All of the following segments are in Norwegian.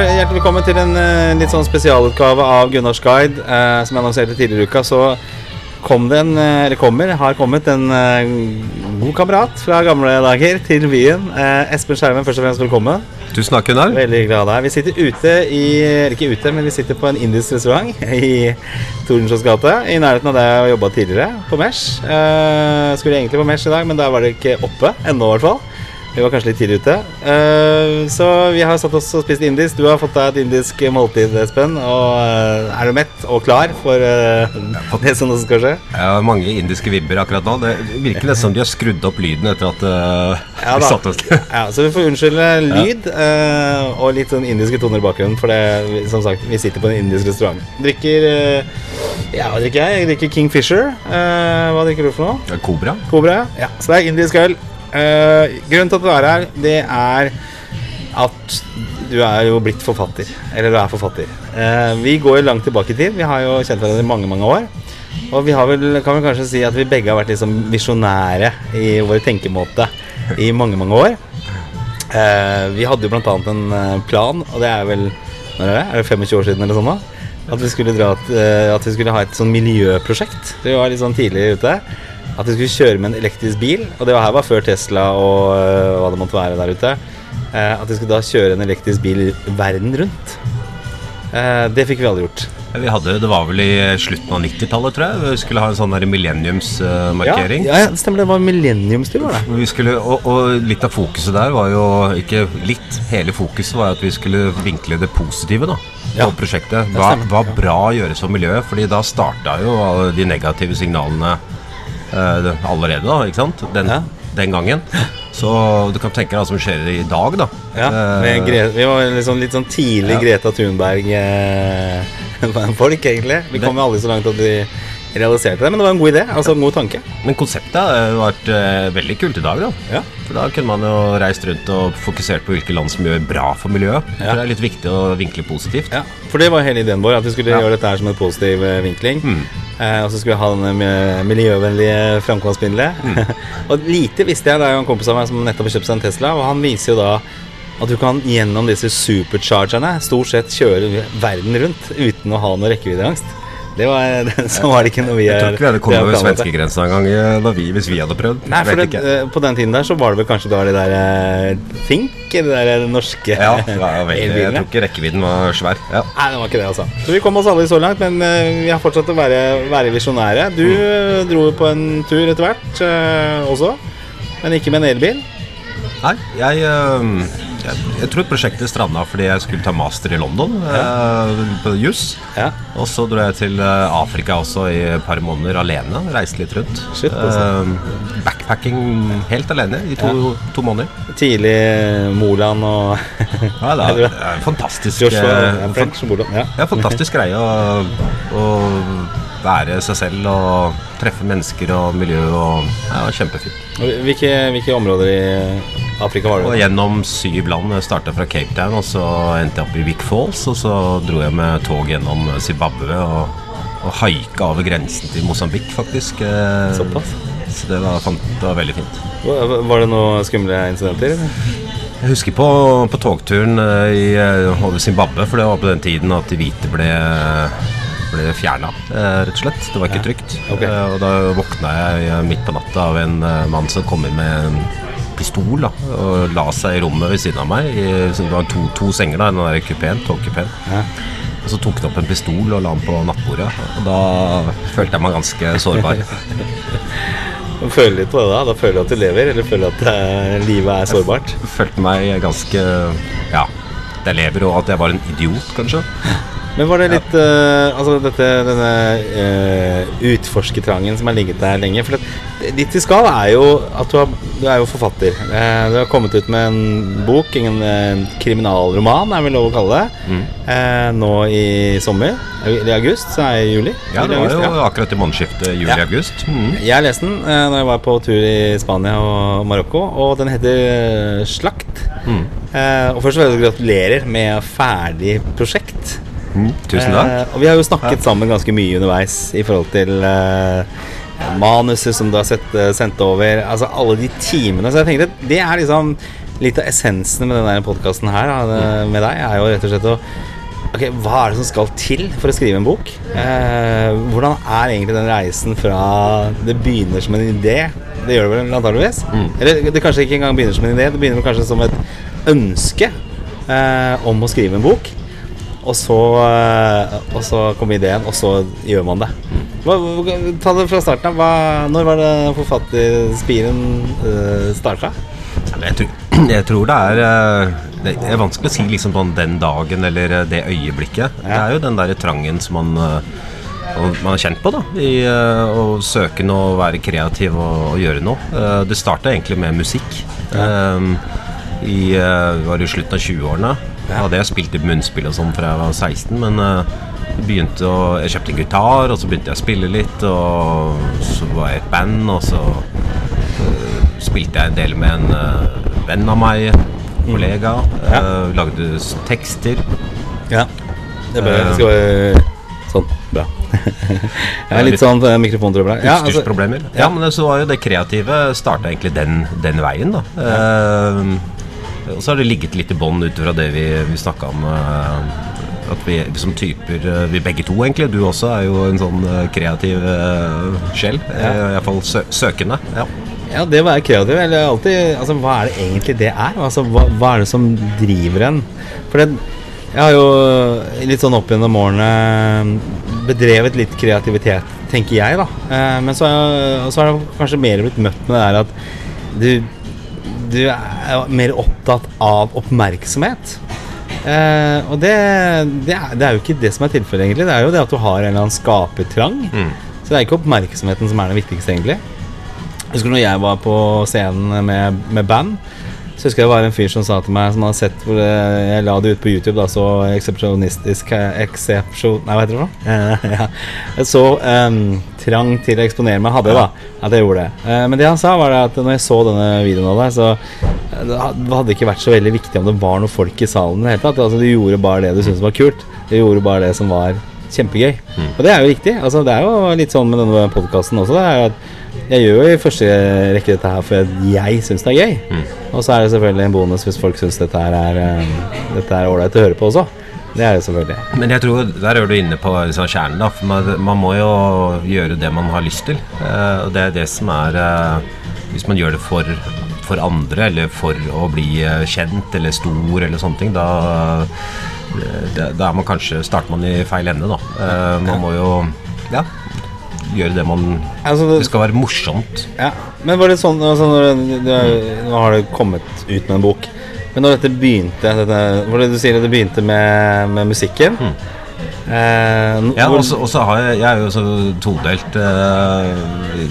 Hjertelig velkommen til en eh, litt sånn spesialutgave av Gunnars guide. Eh, som jeg annonserte tidligere i uka, så kom det en, eh, eller kommer, har kommet en god kamerat fra gamle dager til byen. Eh, Espen Skjermen, først og fremst velkommen. Tusen takk, Gunnar. Veldig glad å deg. Vi sitter ute i Eller ikke ute, men vi sitter på en indisk restaurant i Tordenskiolds gate. I nærheten av der jeg jobba tidligere, på Mesh. Eh, skulle egentlig på Mesh i dag, men der var det ikke oppe ennå, i hvert fall. Vi var kanskje litt tidlig ute. Uh, så vi har satt oss og spist indisk. Du har fått deg et indisk måltid, Espen. Og uh, er du mett og klar for uh, det som også skal skje? Har mange indiske vibber akkurat nå. Det virker nesten som de har skrudd opp lyden etter at Ja vi satte oss Ja, så vi får unnskylde lyd og litt sånn indiske toner i bakgrunnen. For det, som sagt, vi sitter på en indisk restaurant. Drikker Ja, hva drikker jeg? Jeg drikker Kingfisher. Eh, hva drikker du for noe? Kobra. Cobra. Ja, så det er indisk øl. Eh, grunnen til at du er her, det er at du er jo blitt forfatter. Eller du er forfatter. Uh, vi går jo langt tilbake i tid. Vi har jo kjent hverandre i mange, mange år. Og vi har vel, kan vel kanskje si at vi begge har vært liksom visjonære i vår tenkemåte i mange, mange år. Uh, vi hadde jo annet en plan, og det er vel når er det? Er det 25 år siden eller sånn da? At vi skulle, dra, at vi skulle ha et sånn miljøprosjekt. Vi var litt sånn tidlig ute. At vi skulle kjøre med en elektrisk bil. Og det var her var før Tesla og eh, hva det måtte være der ute. Eh, at vi skulle da kjøre en elektrisk bil verden rundt. Eh, det fikk vi aldri gjort. Vi hadde, det var vel i slutten av 90-tallet, tror jeg. Vi skulle ha en sånn millenniumsmarkering. Ja, ja, det stemmer. Det var millenniumsbil, var det. Vi skulle, og, og litt av fokuset der var jo ikke litt, hele fokuset var at vi skulle vinkle det positive da Ja. på prosjektet. Hva hva bra å gjøre som miljø, Fordi da starta jo de negative signalene eh, allerede, da, ikke sant? Den, Ja. den gangen. Så du kan tenke deg hva som skjer i dag, da. Ja, Eh, vi var sånn, litt sånn tidlig Ja. Greta Thunberg-folk, egentlig. Vi kom jo aldri så langt at vi realiserte det, men det var en god idé. Altså en god tanke. Men konseptet har vært eh, veldig kult i dag, da. Ja. For da kunne man jo reist rundt og fokusert på hvilke land som gjør bra for miljøet. Ja. det er litt viktig å vinkle positivt. Ja, for det var hele ideen vår, at vi skulle gjøre dette her som en positiv eh, vinkling. Mm. Eh, og så skulle vi ha den eh, miljøvennlige framkomstmiddelet. Mm. og lite visste jeg, det er jo en kompis av meg som nettopp har kjøpt seg en Tesla, og han viser jo da at du kan gjennom disse superchargerne stort sett kjøre verden rundt uten å ha noe rekkeviddeangst. Det var, så var det ikke noe vi Jeg tror ikke vi hadde kommet over svenskegrensa engang eh, hvis vi hadde prøvd. Nei, for det, eh, på den tiden der så var det vel kanskje da de der fink Think, de der norske Ja, elbilene. jeg tror ikke rekkevidden var svær. Ja. Nei, det var ikke det, altså. Så vi kom oss alle så langt, men eh, vi har fortsatt å være, være visjonære. Du mm. dro på en tur etter hvert eh, også, men ikke med en elbil. Nei, jeg, eh, jeg, jeg tror prosjektet stranda fordi jeg skulle ta master i London eh, på juss. Ja. Og så dro jeg til eh, Afrika også i et par måneder alene. Reiste litt rundt. Shit, altså. Eh, backpacking helt alene i to, to måneder. Tidlig Moland og Ja, det er, det er en fantastisk Joshua eh, ja, French Moland. Ja. Ja, fantastisk greie å, å være seg selv og treffe mennesker og miljø og Ja, kjempefint. Hvilke, hvilke områder i Afrika var Og gjennom syv land. Jeg starta fra Cape Town, og så endte jeg opp i Wick Falls. Og så dro jeg med tog gjennom Zimbabwe og, og haika over grensen til Mosambik, faktisk. Eh, Såpass? Så det var, det var veldig fint. Var det noen skumle incidenter? Jeg husker på, på togturen eh, i, eh, over Zimbabwe, for det var på den tiden at de hvite ble, ble fjerna, rett og slett. Det var ikke trygt. ok. Eh, Og da våkna jeg midt på natta av en mann som kom inn med pistol da, og la seg i rommet ved siden av meg. I, det var to, to senger da, i den der kupeen, togkupeen. Ja. Og så tok han opp en pistol og la den på nattbordet. Og da følte jeg meg ganske sårbar. Føler litt på det da? Da føler du at du lever, eller føler du at eh, livet er sårbart? Jeg følte meg ganske Ja, at jeg lever, og at jeg var en idiot, kanskje. Men var det litt eh, Altså dette, denne uh, utforskertrangen som har ligget der lenge For det, ditt vi skal er jo at du, har, du er jo forfatter. Uh, du har kommet ut med en bok, en eh, kriminalroman, er vel lov å kalle det, Mm. nå i sommer. Eller i august, så er det juli. Ja, det var jo ja. akkurat i månedsskiftet Ja. juli-august. Mm. Jeg leste den eh, når jeg var på tur i Spania og Marokko, og den heter Slakt. Mm. Og først og fremst gratulerer med ferdig prosjekt. Mm. Tusen takk. Eh, og vi har jo snakket sammen ganske mye underveis i forhold til eh, manuset som du har sett, eh, sendt over. Altså alle de timene. Så jeg tenkte det er liksom litt av essensen med denne podkasten her da, med deg, er jo rett og slett å Ok, Hva er det som skal til for å skrive en bok? Eh, hvordan er egentlig den reisen fra det begynner som en idé Det gjør det vel antageligvis? Eller det kanskje ikke engang begynner som en idé, det begynner kanskje som et ønske eh, om å skrive en bok. Og så, eh, og så kommer ideen, og så gjør man det. Hva, ta det fra starten av. Når var det forfatterspiren uh, starta? Jeg tror, jeg tror det er eh, Det er vanskelig å si liksom sånn den dagen eller eh, det øyeblikket. Det er jo den der trangen som man eh, man har kjent på da i eh, å søke noe, være kreativ og, og gjøre noe. Eh, det starta egentlig med musikk. Eh, I uh, var i slutten av 20-årene. Da hadde jeg spilt i munnspill og sånn fra jeg var 16, men uh, begynte å, jeg kjøpte en gitar, og så begynte jeg å spille litt. Og så var jeg i et band, og så uh, spilte jeg en del med en venn av meg, kollega. eh, lagde tekster. Ja. Det bør, det skal være sånn. Bra. Jeg er litt sånn mikrofontrøbbel her. Ja, altså, Utstyrsproblemer. Ja, men så var jo det kreative starta egentlig den, den veien, da. Eh, og så har det ligget litt i bånn ut fra det vi, vi snakka om. eh, at vi som typer eh, Vi begge to, egentlig. Du også er jo en sånn eh, kreativ sjel. Ja. Iallfall sø søkende. Ja. Ja, det å være kreativ, eller alltid Altså, hva er det egentlig det er? Altså, hva, hva er det som driver en? For det, jeg har jo litt sånn opp gjennom årene bedrevet litt kreativitet, tenker jeg, da. Men så, så har jeg kanskje mer blitt møtt med det der at du, du er mer opptatt av oppmerksomhet. Eh, og det, det, er, det er jo ikke det som er tilfellet, egentlig. Det er jo det at du har en eller annen skapertrang. Mm. Så det er ikke oppmerksomheten som er det viktigste, egentlig. Jeg husker når jeg var på scenen med, med band, så husker jeg det var en fyr som sa til meg, som hadde sett hvor eh, jeg la det ut på YouTube, da, så eksepsjonistisk eh, Eksepsjon... Nei, hva heter det for noe? ja. Så um, trang til å eksponere meg hadde, jeg, da. At jeg gjorde det. Uh, men det han sa, var at når jeg så denne videoen av deg, så det hadde ikke vært så veldig viktig om det var noen folk i salen Helt, at. Altså, du gjorde bare det du syntes var kult. Du gjorde bare det som var kjempegøy. Og det er jo riktig. Altså, det er jo litt sånn med denne podkasten også. Det er jo at jeg gjør jo i første rekke dette her fordi jeg syns det er gøy. Og så er det selvfølgelig en bonus hvis folk syns dette her er eh, Dette er ålreit å høre på også. Det er det selvfølgelig. Men jeg tror der er du inne på liksom kjernen. da For man, man må jo gjøre det man har lyst til. Uh, og det er det som er uh, Hvis man gjør det for, for andre, eller for å bli uh, kjent eller stor, eller sånne ting, da da er man kanskje starter man i feil ende, da. Eh, man må jo ja, gjøre det man Altså, Det det, skal være morsomt. ja. Men var det sånn altså, det, det, Nå har det kommet ut med en bok. Men når dette begynte dette, Hvor det du sier at det begynte med, med musikken eh, Ja, og så har jeg Jeg er jo så todelt eh,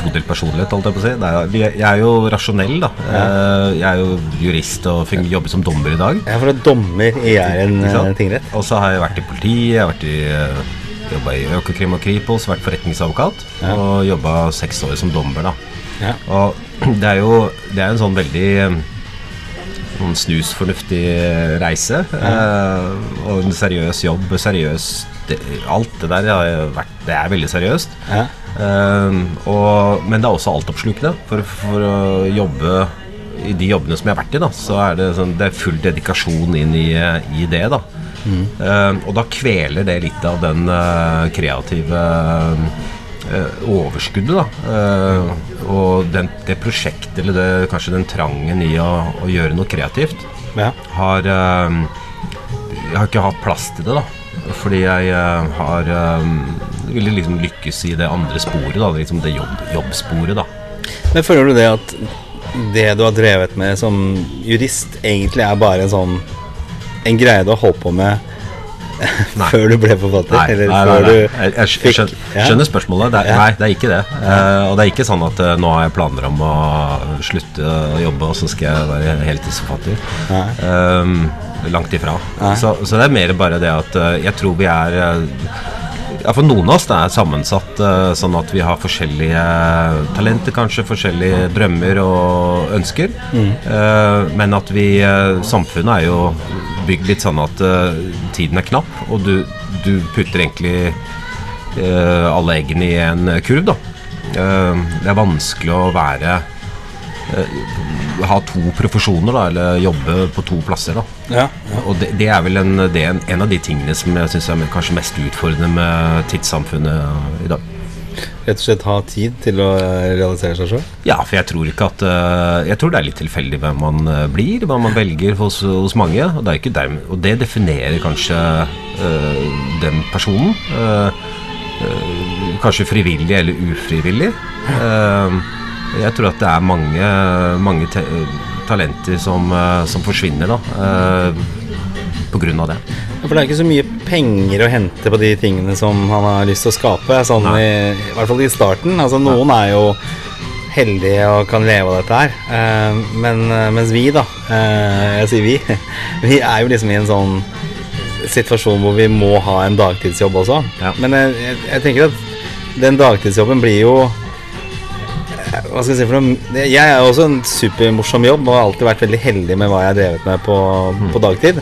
Todelt personlighet, holdt jeg på å si. Det er, jeg er jo rasjonell, da. Ja. jeg er jo jurist og jobber som dommer i dag. Ja, for det er dommer i Jæren eh, tingrett. Og så har jeg vært i politiet, jeg har vært i uh, jobba i Økokrim og Kripos, vært forretningsadvokat. Ja. Og jobba seks år som dommer, da. Ja. Og det er jo det er en sånn veldig en sånn snusfornuftig reise. eh, og en seriøs jobb. Seriøs det, Alt det der har vært Det er veldig seriøst. Ja. Eh, og, men det er også altoppslukende. For, for å jobbe i de jobbene som jeg har vært i, da, så er det, sånn, det er full dedikasjon inn i, i det. da Eh, Og da kveler det litt av den uh, kreative uh, overskuddet. da Eh, Og den, det prosjektet, eller det, kanskje den trangen i å, å gjøre noe kreativt, Ja. har eh, Jeg har ikke hatt plass til det, da. Fordi jeg eh, har ville liksom lykkes i det andre sporet, da. Liksom det jobb, jobbsporet, da. Men føler du det at det du har drevet med som jurist, egentlig er bare en sånn En greie du har holdt på med før du ble forfatter? Nei, eller nei, nei, nei. Jeg, jeg skj- skjønner, skjønner spørsmålet. Det er. Nei, det er ikke det. Uh, og det er ikke sånn at uh, nå har jeg planer om å slutte å jobbe, og så skal jeg være heltidsforfatter. Um, langt ifra. Så, så det er mer bare det at uh, jeg tror vi er ja, for noen av oss det er sammensatt sånn at vi har forskjellige talenter, kanskje forskjellige drømmer og ønsker. Eh, men at vi Samfunnet er jo bygd litt sånn at uh, tiden er knapp, og du, du putter egentlig uh, alle eggene i en kurv, da. Uh, det er vanskelig å være ha to profesjoner, da, eller jobbe på to plasser. da. Ja. Og det, det er vel en, det er en, en av de tingene som jeg syns er kanskje mest utfordrende med tidssamfunnet i dag. Rett og slett ha tid til å eh, realisere seg sjøl? Ja, for jeg tror ikke at eh, Jeg tror det er litt tilfeldig hvem man eh, blir, hva man velger hos, hos mange. Og det, dermed, og det definerer kanskje øh, den personen. Øh, kanskje frivillig eller ufrivillig. Jeg tror at det er mange, mange te talenter som, som forsvinner da, av det. Ja, for det er ikke så mye penger å hente på de tingene som han har lyst til å skape. Sånn i, I hvert fall i starten. Altså Noen er jo heldige og kan leve av dette her. Uh, men mens vi, da Jeg sier vi. Vi er jo liksom i en sånn situasjon hvor vi må ha en dagtidsjobb også. Ja. Men jeg, jeg, jeg tenker at den dagtidsjobben blir jo hva skal jeg si for noe Jeg er også en supermorsom jobb og har alltid vært veldig heldig med hva jeg har drevet med på, på dagtid.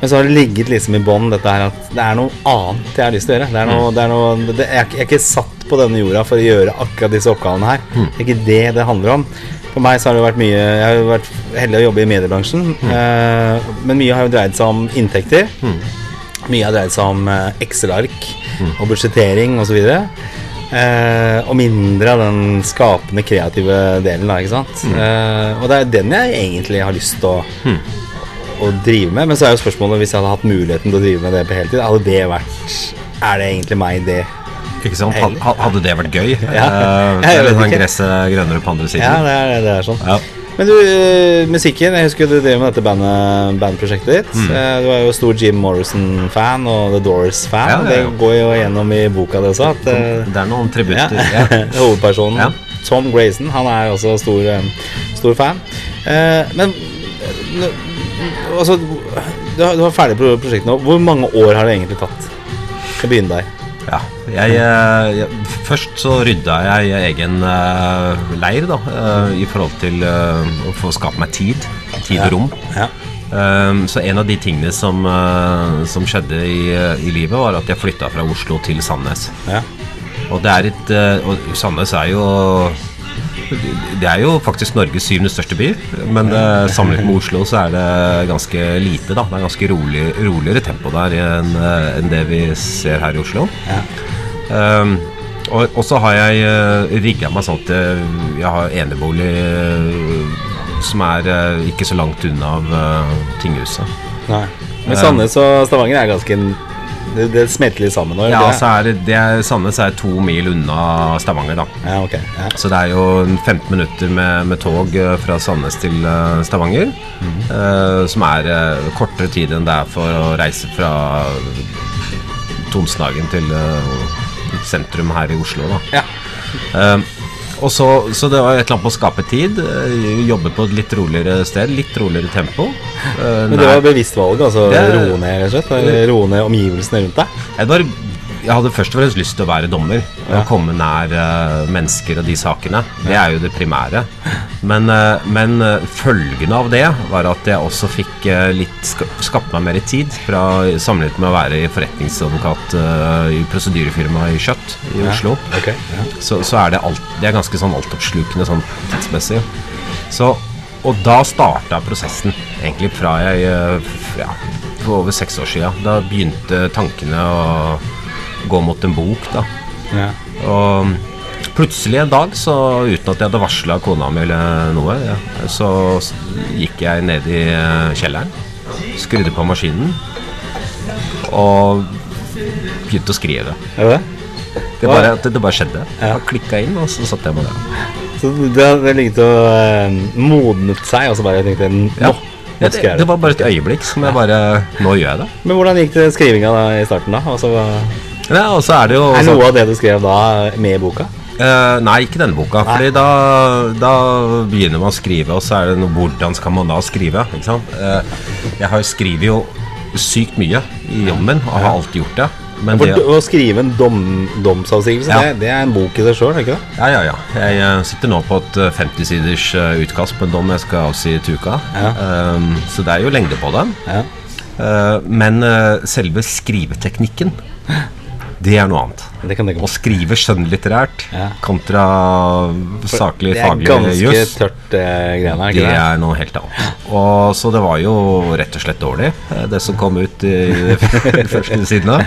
Men så har det ligget liksom i bånn dette her at det er noe annet jeg har lyst til å gjøre. Det er noe, det er noe det, jeg, jeg er ikke satt på denne jorda for å gjøre akkurat disse oppgavene her. Det er ikke det det handler om. For meg så har det vært mye Jeg har vært heldig å jobbe i mediebransjen, eh, men mye har jo dreid seg om inntekter. Mye har dreid seg om eh, Excel-ark og budsjettering osv. Eh, og mindre av den skapende, kreative delen. Da, ikke sant? Eh, og det er den jeg egentlig har lyst til å, å drive med. Men så er jo spørsmålet hvis jeg hadde hatt muligheten til å drive med det på heltid, hadde det vært Er det egentlig meg, det? Ikke sant? Had- Hadde det vært gøy? Ja. Eh, Jeg vet eller sånn gresset grønnere på andre Ja, det er, det er sånn. Ja. Men du, eh, musikken Jeg husker du drev med dette bandet, bandprosjektet ditt. Mm. Du er jo stor Jim Morrison-fan og The Doors-fan. Ja, ja, ja. Det går jo gjennom i boka di også. At, eh, Det er noen tributter. Hovedpersonen. Tom Grayson Han er også stor, eh, stor fan. Eh, men eh, altså, du, har, ferdig prosjektet prosjekt nå. Hvor mange år har det egentlig tatt? å begynne der. Ja, jeg, eh, jeg, først så rydda jeg egen eh, leir, da, eh, i forhold til å få skape meg tid. Tid og rom. Ja. Um, så en av de tingene som, som skjedde i, i livet, var at jeg flytta fra Oslo til Sandnes. Ja. Og det er et Og Sandnes er jo Det er jo faktisk Norges syvende største by, men eh, sammenlignet med Oslo så er det ganske lite, da. Det er ganske rolig, roligere tempo der enn eh, enn det vi ser her i Oslo. Ja. Um, og, og så har jeg uh, rigga meg sånn at jeg, jeg har enebolig uh, som er uh, ikke så langt unna av uh, tinghuset. Nei. Men Sandnes og Stavanger er ganske Det, det smelter litt sammen. Ja, så er det, det er, Sandnes er to mil unna Stavanger, da. ja, okay. Ja. Så det er jo 15 minutter med, med tog eh, fra Sandnes til Stavanger. Stavanger. eh, som er eh, kortere tid enn det er for å reise fra Tonsenhagen til eh, sentrum her i Oslo. Da. Ja. Og så, så det var et eller annet på å skape tid. eh, jobbe på et litt roligere sted. Litt roligere tempo. eh, Men det var bevisst valg, altså Det roe ned, rett og slett? Roe ned omgivelsene rundt deg? Jeg, var, jeg hadde først og fremst lyst til å være dommer. Og komme nær uh, mennesker og de sakene. Det er jo det primære. Men, uh, men uh, følgen av det var at jeg også fikk eh, litt ska, skapt meg mer tid fra sammenlignet med å være i forretningsadvokat eh, i prosedyrefirmaet i Kjøtt i Oslo. Okay. Så, så er det, alt, det er ganske sånn altoppslukende sånn tidsmessig. Så, og da starta prosessen, egentlig fra jeg eh, ja, For over seks år sia. Da begynte tankene å gå mot en bok, da. Ja. Og plutselig en dag, så uten at jeg hadde varsla kona mi eller noe, ja, så gikk jeg ned i eh, kjelleren, skrudde på maskinen og begynte å skrive. Det det? Bare, det, det bare skjedde. Ja. Jeg klikka inn, og så satt jeg med det. Så det hadde ligget og eh, modnet seg, og så bare tenkte nå, Ja. nå Det, skal jeg det det. var bare et øyeblikk som jeg bare Nå gjør jeg det. Men hvordan gikk det skrivinga da i starten, da? Altså, Ja, og så er det jo er sånn- noe av det du skrev da, med i boka? Uh, nei, ikke denne boka. Nei. Fordi da, da begynner man å skrive, og så er det noe Hvordan skal man da skrive? Ikke sant? Uh, jeg har skriver jo sykt mye i jobben min, og har alltid gjort det. Men For det, å skrive en dom, domsavsigelse, Ja. det, det er en bok i seg sjøl, ikke det? ja, ja, ja. Jeg eh, sitter nå på et eh, 50-siders eh, utkast på en dom jeg skal avsi til uka. Ja. Eh, så det er jo lengde på den. Ja. Uh, men selve skriveteknikken det er noe annet. Det kan det Å skrive skjønnlitterært Ja. kontra saklig, Det er ganske juss, tørt eh, greiene, er det det? er noe helt annet. Og Så det var jo rett og slett dårlig, eh, det som kom ut i første siden av.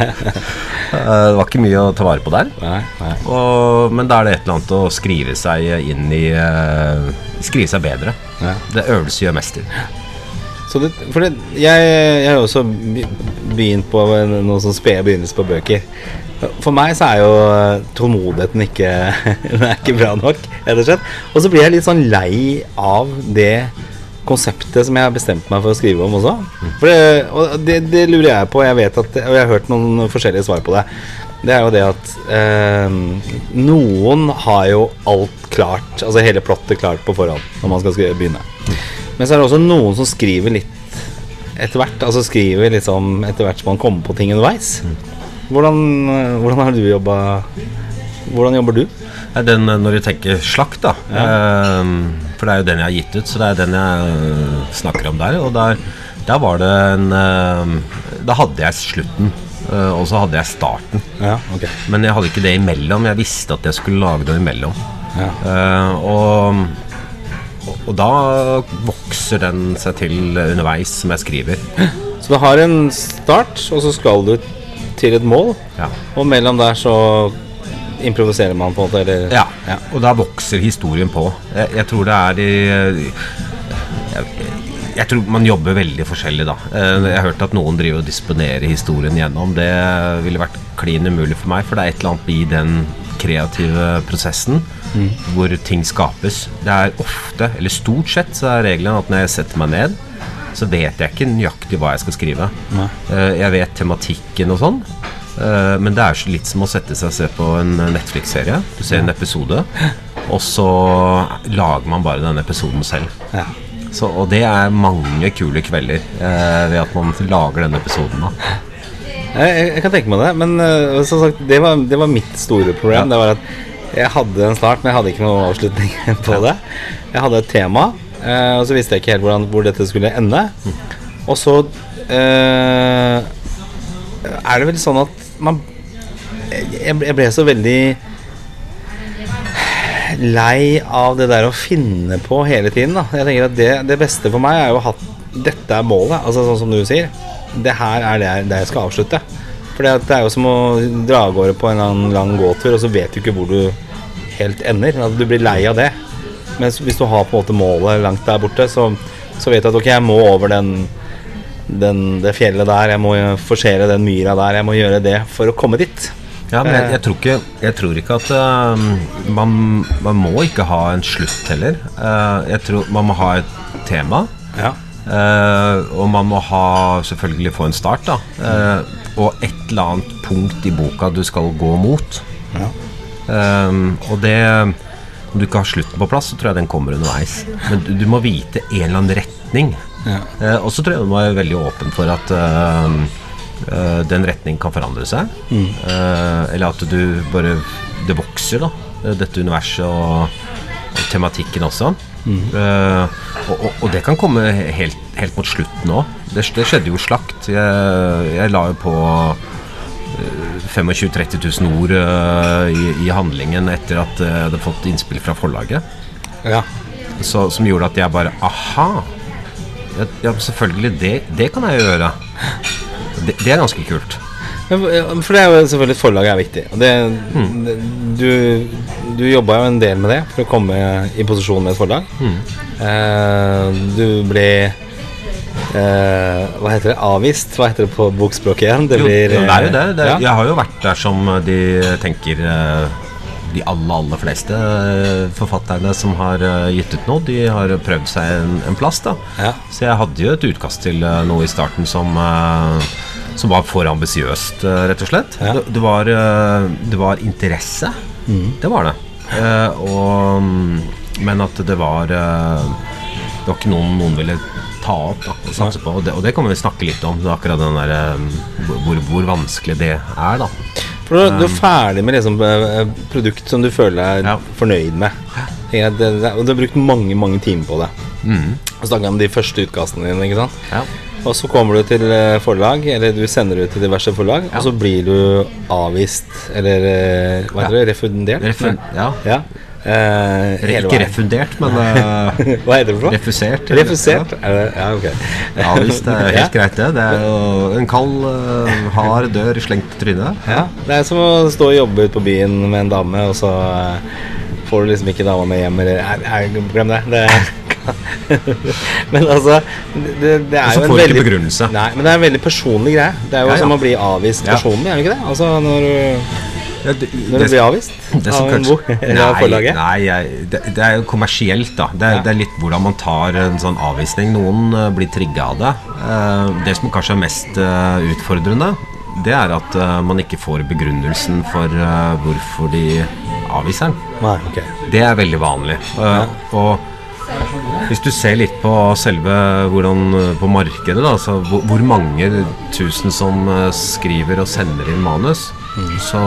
Det var ikke mye å ta vare på der. Nei, nei. Og, men da er det et eller annet å skrive seg inn i eh, Skrive seg bedre. Ja. Det øvelse gjør mester. Så det, for det, jeg, jeg har også begynt på noe sånn spede begynnelser på bøker. For meg så er jo eh, tålmodigheten ikke, den er ikke bra nok, rett og slett. Og så blir jeg litt sånn lei av det konseptet som jeg har bestemt meg for å skrive om også. For det, og det, det lurer jeg på, jeg vet at, og jeg har hørt noen forskjellige svar på det. Det er jo det at eh, noen har jo alt klart, altså hele plottet klart på forhånd når man skal begynne. Men så er det også noen som skriver litt etter hvert. Altså skriver liksom etter hvert som man kommer på ting underveis. Hvordan, eh, hvordan har du jobba Hvordan jobber du? Den, eh, når vi tenker slakt, da. eh, for det er jo den jeg har gitt ut, så det er den jeg eh, snakker om der. Og der, der var det en Da hadde jeg slutten, og så hadde jeg starten. Ja, okay. Men jeg hadde ikke det imellom. Jeg visste at jeg skulle lage noe imellom. Ja. Eh, og, og, og da vokser den seg til underveis som jeg skriver. Så du har en start, og så skal du til et mål. Ja. Og mellom der så improviserer man på måte, eller Ja, Ja. og da vokser historien på. Jeg, jeg tror det er de, jeg, jeg tror man jobber veldig forskjellig, da. Eh, Jeg har hørt at noen driver og disponerer historien gjennom. Det ville vært klin umulig for meg, for det er et eller annet i den kreative prosessen hvor ting skapes. Det er ofte, eller stort sett, så er regelen at når jeg setter meg ned, så vet jeg ikke nøyaktig hva jeg skal skrive. Nei. Eh, Jeg vet tematikken og sånn, eh, men det er så litt som å sette seg og se på en Netflix-serie. Du ser en episode, og så lager man bare denne episoden selv. Ja. Så, og det er mange kule kvelder eh, ved at man lager denne episoden. Da. Jeg, jeg, kan tenke meg det, men uh, som sagt, det var, det var mitt store problem. Det var at jeg hadde en start, men jeg hadde ikke noen avslutning på det. Jeg hadde et tema, eh, og så visste jeg ikke helt hvordan, hvor dette skulle ende. Og så eh, er det vel sånn at man Jeg jeg ble så veldig lei av det der å finne på hele tiden. Da. Jeg tenker at det, det beste for meg er jo ha dette er målet. Altså sånn som du sier. Det her er det det jeg skal avslutte. For det er jo som å dra av gårde på en lang gåtur, og så vet du ikke hvor du helt ender. At du blir lei av det. Mens hvis du har på en måte målet langt der borte, så, så vet du at ok, jeg må over den, den, det fjellet der, jeg må forsere den myra der, jeg må gjøre det for å komme dit. Ja, men jeg, jeg, tror ikke, jeg tror ikke at uh, man, man må ikke ha en slutt heller. Uh, jeg tror man må ha et tema. Ja. Uh, og man må ha selvfølgelig få en start, da. Eh, og et eller annet punkt i boka du skal gå mot. Ja. Eh, og det Om du ikke har slutten på plass, så tror jeg den kommer underveis. Men du, du må vite en eller annen retning. Ja. Eh, og så tror jeg du må være veldig åpen for at eh, eh, den retningen kan forandre seg. Eh, eller at du bare Det vokser, da. eh, Dette universet og, og tematikken også. Eh, og, og, og det kan komme helt, helt mot slutten òg. Det, det skjedde jo slakt. Jeg, jeg la jo på 25 000-30 000 ord eh, i, i handlingen etter at jeg hadde fått innspill fra forlaget. ja. Så, som gjorde at jeg bare Aha! Ja, selvfølgelig. Det, det kan jeg gjøre. Det, det er ganske kult. For- det er jo selvfølgelig forlaget er viktig. Og det, mm. du du jobba jo en del med det for å komme i posisjon med et forlag. Eh, du ble eh, Hva heter det? Avvist? Hva heter det på bokspråket igjen? Det blir, jo, det er jo det. det ja. Jeg har jo vært der som de tenker eh, De aller, aller fleste eh, forfatterne som har gitt ut noe, de har prøvd seg en, en plass. da Ja. Så jeg hadde jo et utkast til noe i starten som Som var for ambisiøst, rett og slett. Ja. Det, det, var, det var interesse. Det var det. Eh, og, mm, men at det var Det var ikke noen noen ville ta opp da, og satse på. Og det, og det kommer vi snakke litt om. Akkurat den der, eh, hvor, hvor vanskelig det er, da. For du, du er ferdig med liksom eh, produkt som du føler deg Ja. fornøyd med. Og du har brukt mange mange timer på det. Mm. Og snakka om de første utkastene dine. ikke sant? Ja. Og så kommer du til eh, forlag, eller du sender ut til diverse forlag, og så blir du avvist, eller eh, hva heter det, refundert? Refund, ja. Ja. Hele Ikke refundert, men uh, Hva heter det for noe? refusert. Refusert? Er det, ja, ok. Ja, visst, det er helt Ja. greit, det. Det er jo en kald, uh, hard dør slengt i trynet. Ja, det er som å stå og jobbe ute på byen med en dame, og så får du liksom ikke dama med hjem, eller nei, nei, Glem det. det men altså det, det er jo en veldig begrunnelse. Nei, men det er en veldig personlig greie. Det er jo Ja, ja. som å bli avvist Ja. personlig, er det ikke det? Altså når du, Ja, det, når du blir avvist det som av en bok eller forlaget. Nei, jeg, det, det er jo kommersielt, da. Det Ja. det er litt hvordan man tar en sånn avvisning. Noen uh, blir trigga av det. Uh, det som kanskje er mest uh, utfordrende, det er at man ikke får begrunnelsen for hvorfor de avviser den. Nei, okay. Det er veldig vanlig. Ja. Og hvis du ser litt på selve hvordan på markedet, da, altså hvor, hvor mange tusen som skriver og sender inn manus, så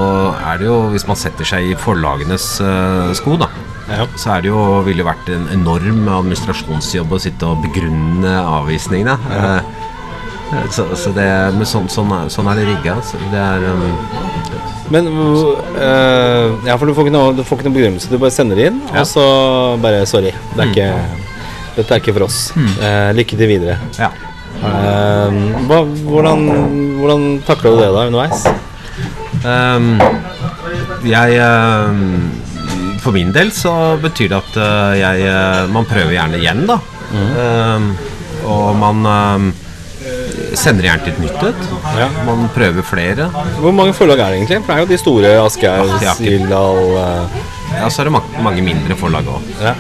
er det jo, hvis man setter seg i forlagenes uh, sko, da, Ja. så er det jo, ville det vært en enorm administrasjonsjobb å sitte og begrunne avvisningene. Eh, Så, så det, men sånn, sånn, er, sånn er det rigga. Så det er um, Men uh, Ja, for du får ikke noe, du får ikke noe begrunnelse. Du bare sender det inn, Ja. og så bare Sorry. Det er ikke, dette er ikke for oss. Eh, lykke til videre. Ja. Uh, hva, hvordan, hvordan takler du det da underveis? Ehm, jeg um, For min del så betyr det at uh, jeg eh, Man prøver gjerne igjen, da. Ehm, og man sender gjerne til et nytt et. Ja. Man prøver flere. Hvor mange forlag er det egentlig? For det er jo de store Aschehoug, ja, ikke- Gyldal eh, Ja, så er det mange, mange mindre forlag òg. ja.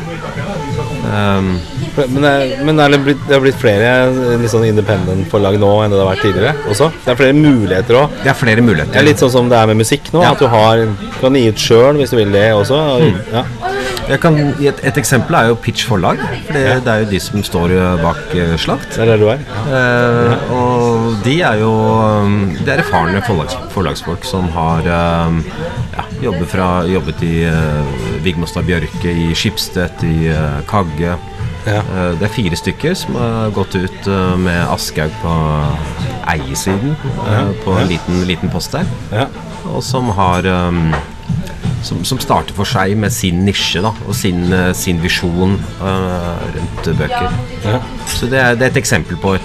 Men, det, men det, blitt, det har blitt flere eh, litt sånn independent-forlag nå enn det har vært tidligere? også? Det er flere muligheter òg. det er flere Det muligheter. er litt sånn som det er med musikk nå. Ja. At du har, kan gi ut sjøl hvis du vil det også. Ja. Jeg kan, gi et, et eksempel er jo Pitch forlag. For det, det er jo de som står bak eh, Slakt. Det er der du er. Ja. Eh, og de er jo um, Det er erfarne forlags, forlagsfolk som har um, ja, jobbet, fra, jobbet i uh, Vigmostad Bjørke, i Skipstedt, i uh, Kagge. Ja. Eh, det er fire stykker som har gått ut uh, med Aschehoug på eiersiden, ja. på en liten, liten post der. Ja. Og som har um, som, som starter for seg med sin nisje da, og sin, sin visjon uh, rundt bøker. Ja. Så det er, det er et eksempel på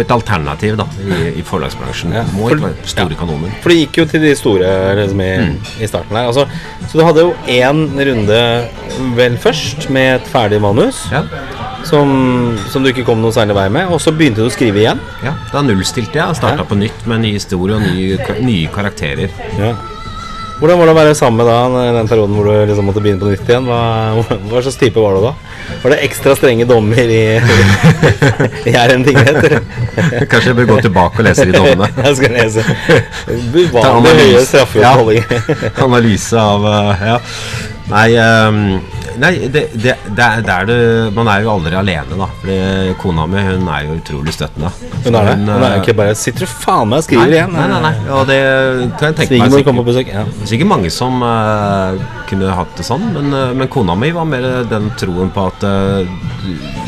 på et alternativ da, i, i forlagsbransjen. Ja, Må ikke være store ja. kanoner. For det gikk jo til de store liksom, i, Mm. i starten her. Altså, så du hadde jo én runde vel først med et ferdig manus Ja, som, som du ikke kom noe særlig vei med, og så begynte du å skrive igjen. ja. Da nullstilte jeg og starta på nytt med ny historie og nye, nye karakterer. Ja. Hvordan var det å være sammen med da i den perioden hvor du liksom måtte begynne på nytt igjen? Hva, hva slags type var du da? Var det ekstra strenge dommer i, i Jæren tingrett? Kanskje jeg bør gå tilbake og lese de dommene. Jeg skal lese. Uvanlig høye straffeutmålinger. Analyse av uh, Ja. Nei, um, nei det, det, det, er, der du Man er jo aldri alene, da. Fordi kona mi hun er jo utrolig støttende. Hun er det? Hun er uh, ikke bare Sitter du faen meg og skriver nei, igjen? Nei, nei, nei. Og det kan jeg tenke meg sikkert- på besøk. Ja. Sikkert mange som uh, kunne hatt det sånn, men, uh, men kona mi var mer den troen på at uh,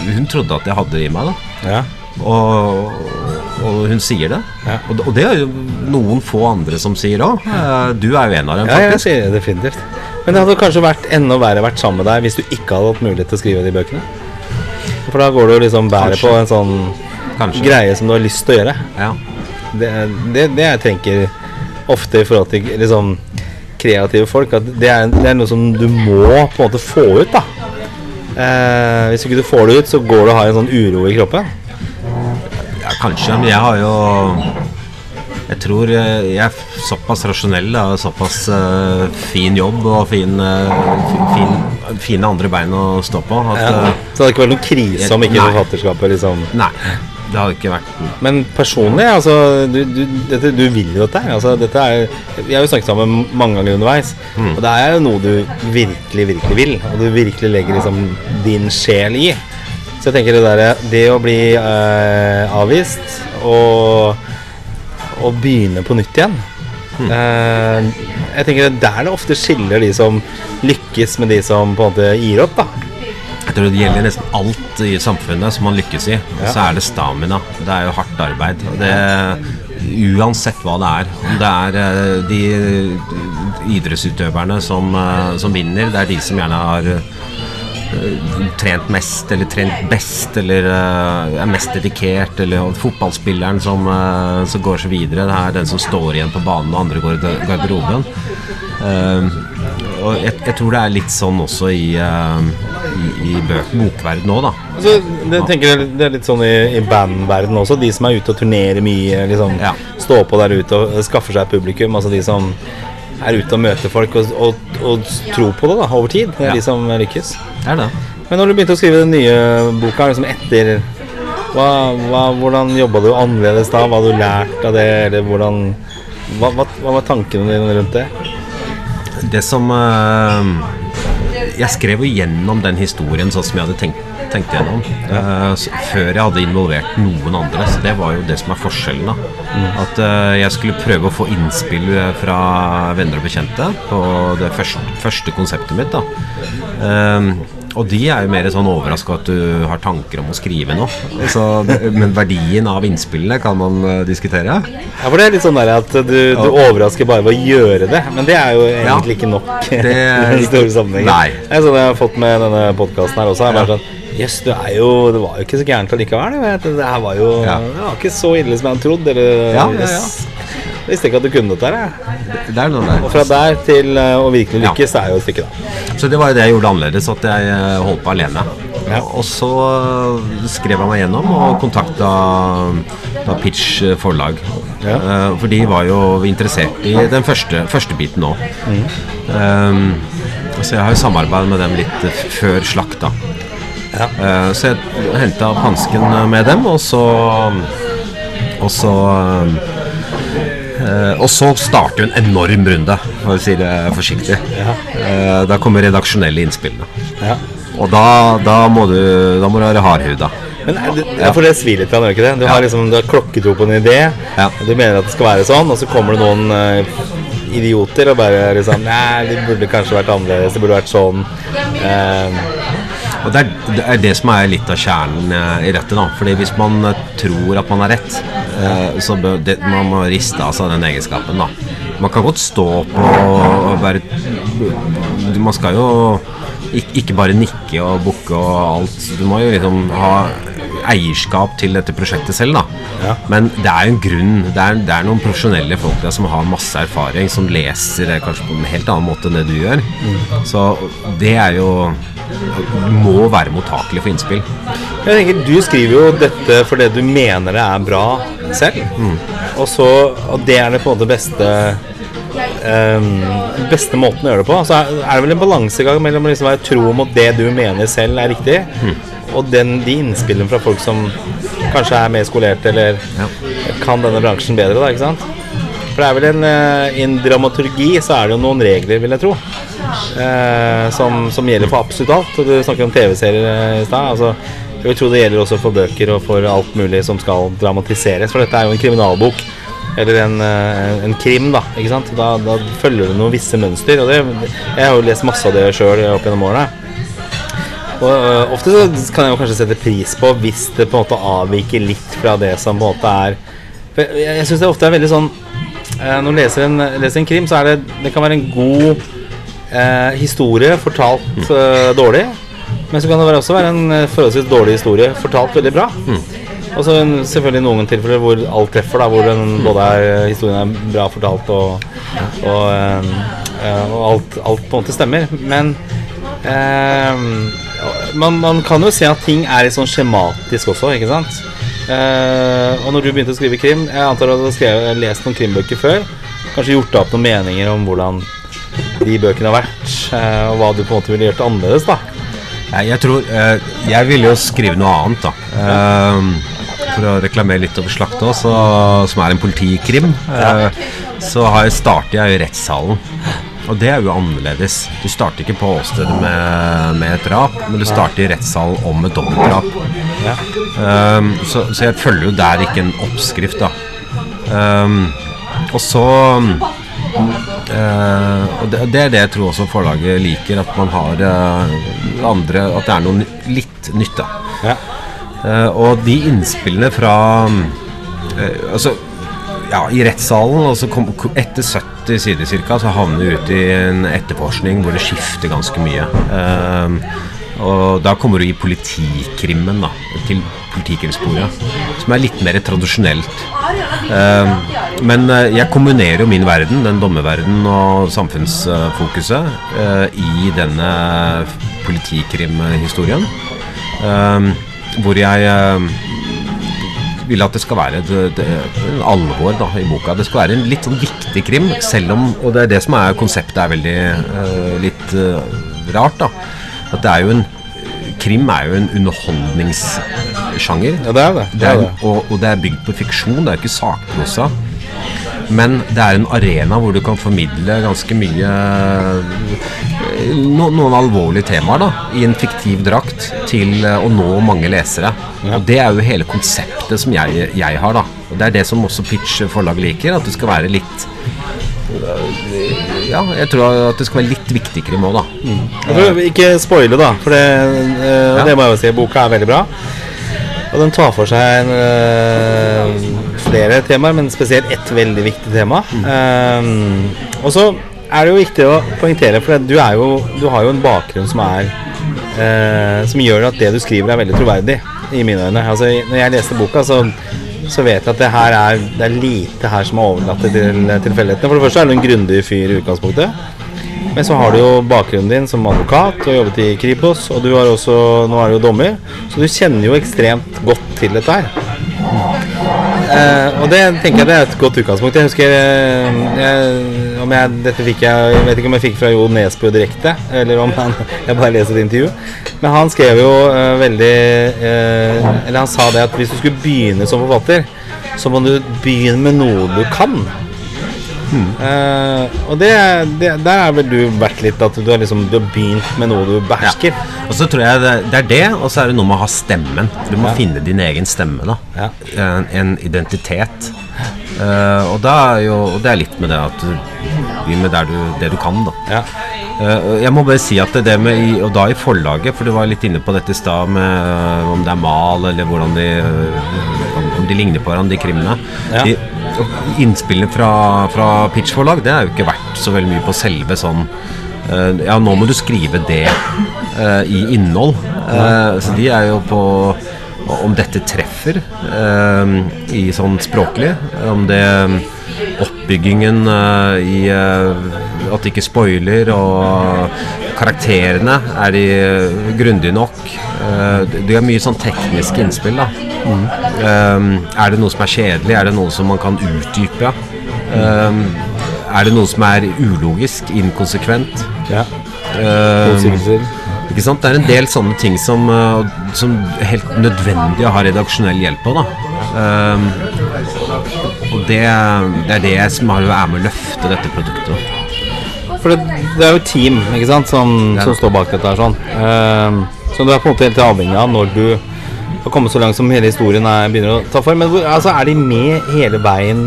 Hun trodde at jeg hadde det i meg, da. Ja. Og, og hun sier det. Ja. Og, det- og det er jo noen få andre som sier òg. Du er jo en av dem, ja, jeg sier det definitivt. Men det hadde kanskje vært enda verre vært sammen med deg hvis du ikke hadde hatt mulighet til å skrive de bøkene. For da går du liksom bæret på en sånn Kanskje. greie som du har lyst til å gjøre. Ja. Det, det, det jeg tenker ofte i forhold til liksom kreative folk, at det er, det er noe som du må på en måte få ut. da eh, Hvis ikke du får det ut, så går du og har en sånn uro i kroppen. ja, kanskje, men jeg har jo Jeg tror eh, jeg er såpass rasjonell og såpass uh, fin jobb og fin, uh, fin, fine andre bein å stå på at Ja. Så det hadde ikke vært noen krise om ikke Nei. forfatterskapet liksom Nei. Det hadde ikke vært Men personlig, altså Du, du, dette, du vil jo dette her. Altså, dette er, vi har jo snakket sammen mange ganger underveis. Mm. Og det er jo noe du virkelig, virkelig vil. Og du virkelig legger liksom din sjel i. Så jeg tenker det derre Det å bli uh, avvist og, og begynne på nytt igjen Mm. Uh, Jeg tenker det er det ofte skiller de som lykkes med de som på en måte gir opp, da. Jeg tror det gjelder nesten alt i samfunnet som man lykkes i. Ja. så er det stamina. Det er jo hardt arbeid. Det, uansett hva det er. Om det er eh, de idrettsutøverne som, eh, som vinner, det er de som gjerne har trent mest eller trent best eller eh, er mest dedikert, eller fotballspilleren som, eh, som går så videre. Det er den som står igjen på banen, og andre går i garderoben. Eh, og jeg, jeg tror det er litt sånn også i, i, i bokverden nå, da. Altså, det, tenker det er litt sånn i, i bandverden også. De som er ute og turnerer mye, liksom Ja. står på der ute og skaffer seg publikum. Altså de som er ute og møter folk og, og, og tror på det da, over tid. Det er Ja. de som lykkes. Det er det. Men når du begynte å skrive den nye boka, liksom etter hva, hva, Hvordan jobba du annerledes da? Hva hadde du lært av det? Eller hvordan Hva, hva, hva var tankene dine rundt det? Det som øh, Jeg skrev jo gjennom den historien sånn som jeg hadde tenkt, tenkt gjennom. eh, s- før jeg hadde involvert noen andre. Så det var jo det som er forskjellen. da At uh, jeg skulle prøve å få innspill eh, fra venner og bekjente på det første, første konseptet mitt. da Eh, og de er jo mer sånn overraska at du har tanker om å skrive noe. Så, men verdien av innspillene kan man eh, diskutere. Ja, for det er litt sånn der at du, du overrasker bare ved å gjøre det. Men det er jo Ja. egentlig ikke nok Det den store sammenhengen. Nei. Det er sånn jeg har fått med denne podkasten her også. Er bare sånn Jøss, er jo Det var jo ikke så gærent allikevel. Det her var jo Ja. Det var ikke så ille som jeg hadde trodd. Eller, Ja, ja, ja. Jeg visste ikke at du kunne dette her. Det, Det er. Og fra der til eh, å virkelig lykkes, det er jo et stykke, da. Så det var jo det jeg gjorde annerledes, at jeg eh, holdt på alene. Ja. Og så eh, skrev jeg meg gjennom og kontakta da Pitch forlag. For de var jo interessert i den første, første biten òg. Mm. så jeg har jo samarbeidet med dem litt før slakt, da. Ja. Eh, så jeg henta opp hansken med dem, og så Og så eh, Og så starter en enorm runde, for å si det forsiktig. Eh, da kommer redaksjonelle innspillene. Ja. Og da, da, må du, da må du være hardhuda. Men det, ja, for det svir litt, gjør det ikke det? Du har liksom du har klokketro på en idé, Ja. og du mener at det skal være sånn, og så kommer det noen uh, idioter og bare liksom Nei, det burde kanskje vært annerledes, det burde vært sånn. Eh, Og det er, det er det som er litt av kjernen eh, i rettet. da Fordi hvis man eh, tror at man har rett, eh, så bør det, man må riste av seg den egenskapen. da Man kan godt stå opp og være Man skal jo ikke, ikke bare nikke og bukke og alt. Du må jo liksom ha eierskap til dette prosjektet selv, da. Ja. Men det er jo en grunn. Det er, det er noen profesjonelle folk der som har masse erfaring, som leser det kanskje på en helt annen måte enn det du gjør. Så det er jo må være mottakelig for innspill. Jeg tenker Du skriver jo dette fordi du mener det er bra selv. Og, så, og det er det på en måte beste Um, beste måten å gjøre det på. Så er er det vel en balansegang mellom å liksom være tro mot det du mener selv er riktig, og den, de innspillene fra folk som kanskje er mer skolerte eller Ja. kan denne bransjen bedre. da, ikke sant? For det er vel en, eh, en dramaturgi så er det jo noen regler, vil jeg tro. Eh, som, som gjelder for absolutt alt. Du snakker om TV-serier eh, i stad. Altså, jeg vil tro det gjelder også for bøker og for alt mulig som skal dramatiseres. For dette er jo en kriminalbok. Eller en, eh, en krim, da. ikke sant? Da, da følger det noen visse mønster. Og det, jeg har jo lest masse av det sjøl opp gjennom årene. Og Ofte så kan jeg jo kanskje sette pris på hvis det på en måte avviker litt fra det som på en måte er Jeg, jeg syns det ofte er veldig sånn Når du leser en, leser en krim, så er det Det kan være en god eh, historie fortalt eh, dårlig. Men så kan det være også være en eh, forholdsvis dårlig historie fortalt veldig bra. Og så selvfølgelig noen tilfeller hvor alt treffer, da, hvor den, både er, historien er bra fortalt og, og, eh, eh, og alt, alt på en måte stemmer. Men eh, man, man kan jo se at ting er litt sånn skjematisk også, ikke sant? Eh, og når du begynte å skrive krim Jeg antar at du har skrevet, lest noen krimbøker før. Kanskje gjort deg opp noen meninger om hvordan de bøkene har vært, eh, og hva du på en måte ville gjort annerledes, da. Jeg tror eh, Jeg ville jo skrive noe annet, da. For å reklamere litt over Slakt også, som er en politikrim. Eh, så starter jeg i rettssalen. Og det er jo annerledes. Du starter ikke på åstedet med, med et drap, men du starter i rettssalen om et dobbeltdrap. Ja. Um, så, så jeg følger jo der ikke en oppskrift, da. Um, og så uh, Og det, det er det jeg tror også forlaget liker, at man har uh, andre At det er noe litt nytt, da. Ja. Uh, og de innspillene fra Altså, ja, i rettssalen og så kom, Etter 70 sider cirka, så havner vi ut i en etterforskning hvor det skifter ganske mye. Eh, og da kommer du i politikrimmen, da. Til politikrimsporet. Som er litt mer tradisjonelt. Eh, men eh, jeg kombinerer jo min verden, den dommerverdenen og samfunnsfokuset, uh, i denne politikrimhistorien. Eh, hvor jeg eh, vil at det skal være et, et, alvor da, i boka. Det skal være en litt sånn viktig krim, selv om Og det er det som er konseptet er veldig uh, litt uh, rart, da. At det er jo en Krim er jo en underholdningssjanger. Ja, det er det. Det er, det. og, og det er bygd på fiksjon, det er ikke sakprosa. Men det er en arena hvor du kan formidle ganske mye no, Noen alvorlige temaer da i en fiktiv drakt til eh, å nå mange lesere. Og Det er jo hele konseptet som jeg, jeg har. da Og Det er det som også Pitch forlag liker. At det skal være litt øh, Ja, jeg tror at det skal være litt viktigere nå, da. Mm. tror, ikke spoile, da, for det, øh, Ja. det må jeg jo si. Boka er veldig bra. Og den tar for seg en, eh, flere temaer, men spesielt ett veldig viktig tema. Eh, og så er det jo viktig å poengtere, for du, jo, du har jo en bakgrunn som er eh, Som gjør at det du skriver, er veldig troverdig, i mine øyne. Altså, når jeg leste boka, så, så vet jeg at det her er, det er lite her som er overlatt til tilfeldighetene. For det første er du en grundig fyr i utgangspunktet. Men så har du jo bakgrunnen din som advokat og jobbet i Kripos, og du har også, nå er du jo dommer, så du kjenner jo ekstremt godt til dette her. Eh, og det tenker jeg det er et godt utgangspunkt. Jeg husker eh, jeg, om jeg, Dette fikk jeg Jeg vet ikke om jeg fikk fra Jo Nesbø direkte, eller om han, jeg bare leser et intervju. Men han skrev jo uh, veldig uh, Eller han sa det at hvis du skulle begynne som forfatter, så må du begynne med noe du kan. Eh, og det, det, der har vel du vært litt at du har, liksom, du har begynt med noe du behersker. Og så tror jeg det, det er det, og så er det noe med å ha stemmen. Du må Ja. finne din egen stemme, da. Ja. En, en identitet. Eh, og, er jo, og det er litt med det at du begynner med der du, det du kan, da. Ja. Uh, jeg må bare si at det med i, Og da i forlaget, for du var litt inne på dette i stad med uh, om det er mal, eller hvordan de om, de ligner på hverandre, de krimene. Ja. De, innspillene fra, fra Pitch-forlag, det er jo ikke verdt så veldig mye på selve sånn Ja, nå må du skrive det i innhold. Så de er jo på om dette treffer eh, i sånn språklig. Om det Oppbyggingen eh, i eh, at det ikke spoiler, og karakterene er de eh, grundige nok. Eh, det er mye sånn tekniske innspill, da. Eh, er det noe som er kjedelig? Er det noe som man kan utdype? Er det noe som er ulogisk, inkonsekvent? ja. Eh, Motsigelser. Ikke sant? Det er en del sånne ting som, eh, som er helt nødvendig å ha redaksjonell hjelp på. da. Um, og det, det er det som er med å løfte dette produktet. For det, det er jo et team ikke sant, som, Ja. som står bak dette. her sånn. um, så du er på en måte helt avhengig av når du har kommet så langt som hele historien er, begynner å ta form. Men hvor, altså, er de med hele veien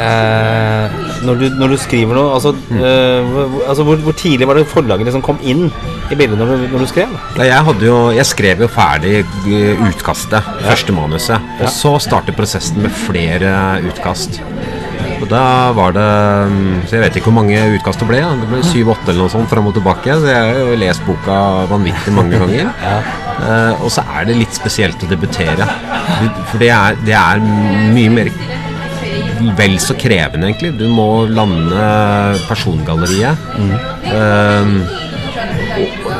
eh, når, du, når du skriver noe? Altså, eh, hvor, altså hvor, hvor tidlig var det forlaget liksom kom inn i bildet når du, når du skrev? Nei, Jeg, jo, jeg skrev jo ferdig utkastet, utkastet, første manuset. Og så startet prosessen med flere utkast. Og da var det mm, Så jeg vet ikke hvor mange utkast det ble. ja. Det ble syv-åtte eller noe sånt fram og tilbake. Så jeg har jo lest boka vanvittig mange ganger. Eh, og så er det litt spesielt å debutere. For det er, det er mye mer vel så krevende, egentlig. Du må lande persongalleriet. Eh,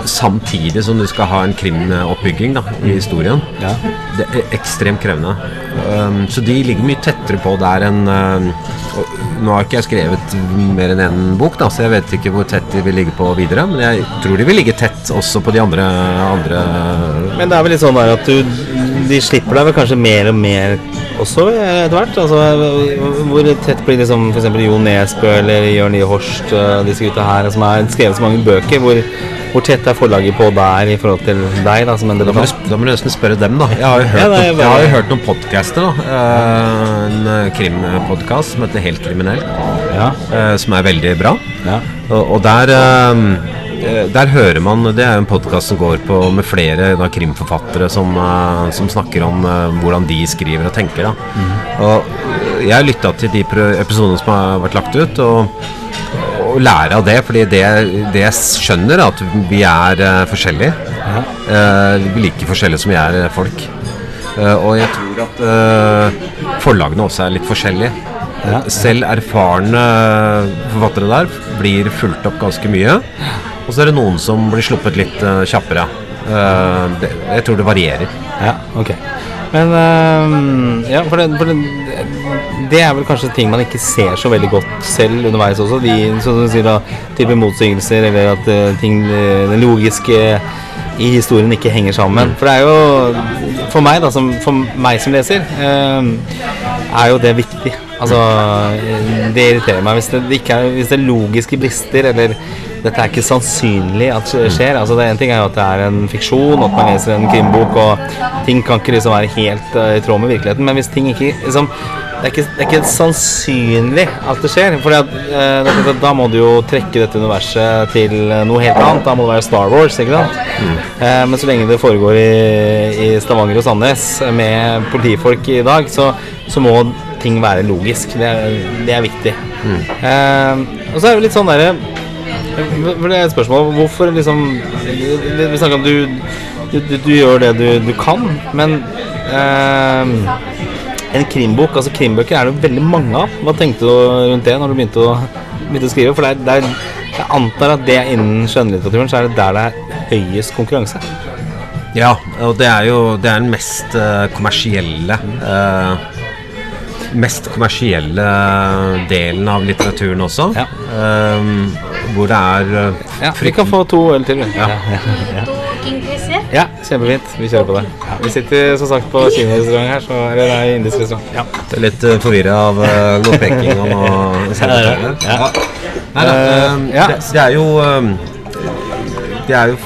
samtidig som du skal ha en krimoppbygging da, i historien. Ja. Det er ekstremt krevende. Um, så de ligger mye tettere på der enn um, Nå har ikke jeg skrevet mer enn én bok, da, så jeg vet ikke hvor tett de vil ligge på videre. Men jeg tror de vil ligge tett også på de andre, andre Men det er vel litt sånn der at du De slipper deg vel kanskje mer og mer også etter hvert? Altså, hvor tett blir liksom f.eks. Jo Nesbø eller Jørn Nye Horst, eh, disse gutta her som har skrevet så mange bøker? Hvor, hvor tett er forlaget på der i forhold til deg da, som en du, da må du nesten spørre dem, da. Jeg har jo hørt, Ja, noen, bare- jeg hørt noen podcaster. da Eh, En eh, krimpodkast som heter Helt kriminell, Ja. eh, som er veldig bra. ja. Og, og der der hører man Det er jo en podkast som går på med flere da, krimforfattere som, som snakker om hvordan de skriver og tenker. Da. Og eh, jeg har lytta til de episodene som har vært lagt ut, og, og lære av det. fordi det, det jeg skjønner, er at vi er uh, forskjellige. Ja. vi like forskjellige som vi er eh, folk. Eh, og jeg tror at eh, forlagene også er litt forskjellige. Selv erfarne forfattere der blir fulgt opp ganske mye. Og så er det noen som blir sluppet litt eh, kjappere. Eh, det, jeg tror det varierer. Ja, ok. Men Ja, for, det, for det, det er vel kanskje ting man ikke ser så veldig godt selv underveis også. De, som du sier da, type motsigelser, eller at eh, ting eh, Den logiske i historien ikke henger sammen. For det er jo For meg, da, som, for meg som leser, øhm, er jo det viktig. Altså, eh, det irriterer meg hvis det, ikke er, hvis det er logiske brister, eller dette er ikke sannsynlig at det skjer. Altså, det ene ting er jo at det er en fiksjon, at man leser en krimbok, og ting kan ikke liksom være helt uh, i tråd med virkeligheten. Men hvis ting ikke liksom det er, ikke, det er ikke sannsynlig at det skjer. For da må du jo trekke dette universet til eh, noe helt annet. Da må det være Star Wars. ikke sant? Eh, men så lenge det foregår i, i Stavanger og Sandnes med politifolk i dag, så, så må ting være logisk. Det er, det er viktig. Eh, og så er det litt sånn derre for det er et spørsmål Hvorfor liksom Vi snakker om du du, du, du gjør det du, du kan, men eh, en krimbok Altså krimbøker er det veldig mange av. Hva tenkte du rundt det når du begynte å, begynte å skrive? For det er, det er, jeg antar at det innen skjønnlitteraturen så er det der det er høyest konkurranse. Ja, og det er jo det er den mest eh, kommersielle eh, Mest kommersielle delen av litteraturen også. Ja. Um, hvor det er uh, Ja, vi kan få to øl til. vi. Ja, ja, ja, kjempefint. Vi kjører på det. Ja, vi sitter som sagt på kinarestaurant her, så, eller er indisk restaurant. Ja. Det er litt uh, forvirra av uh, noe peking og noe Ja, det. Ja. Nei da, Eh, um, ja. det, det er jo um, Det er jo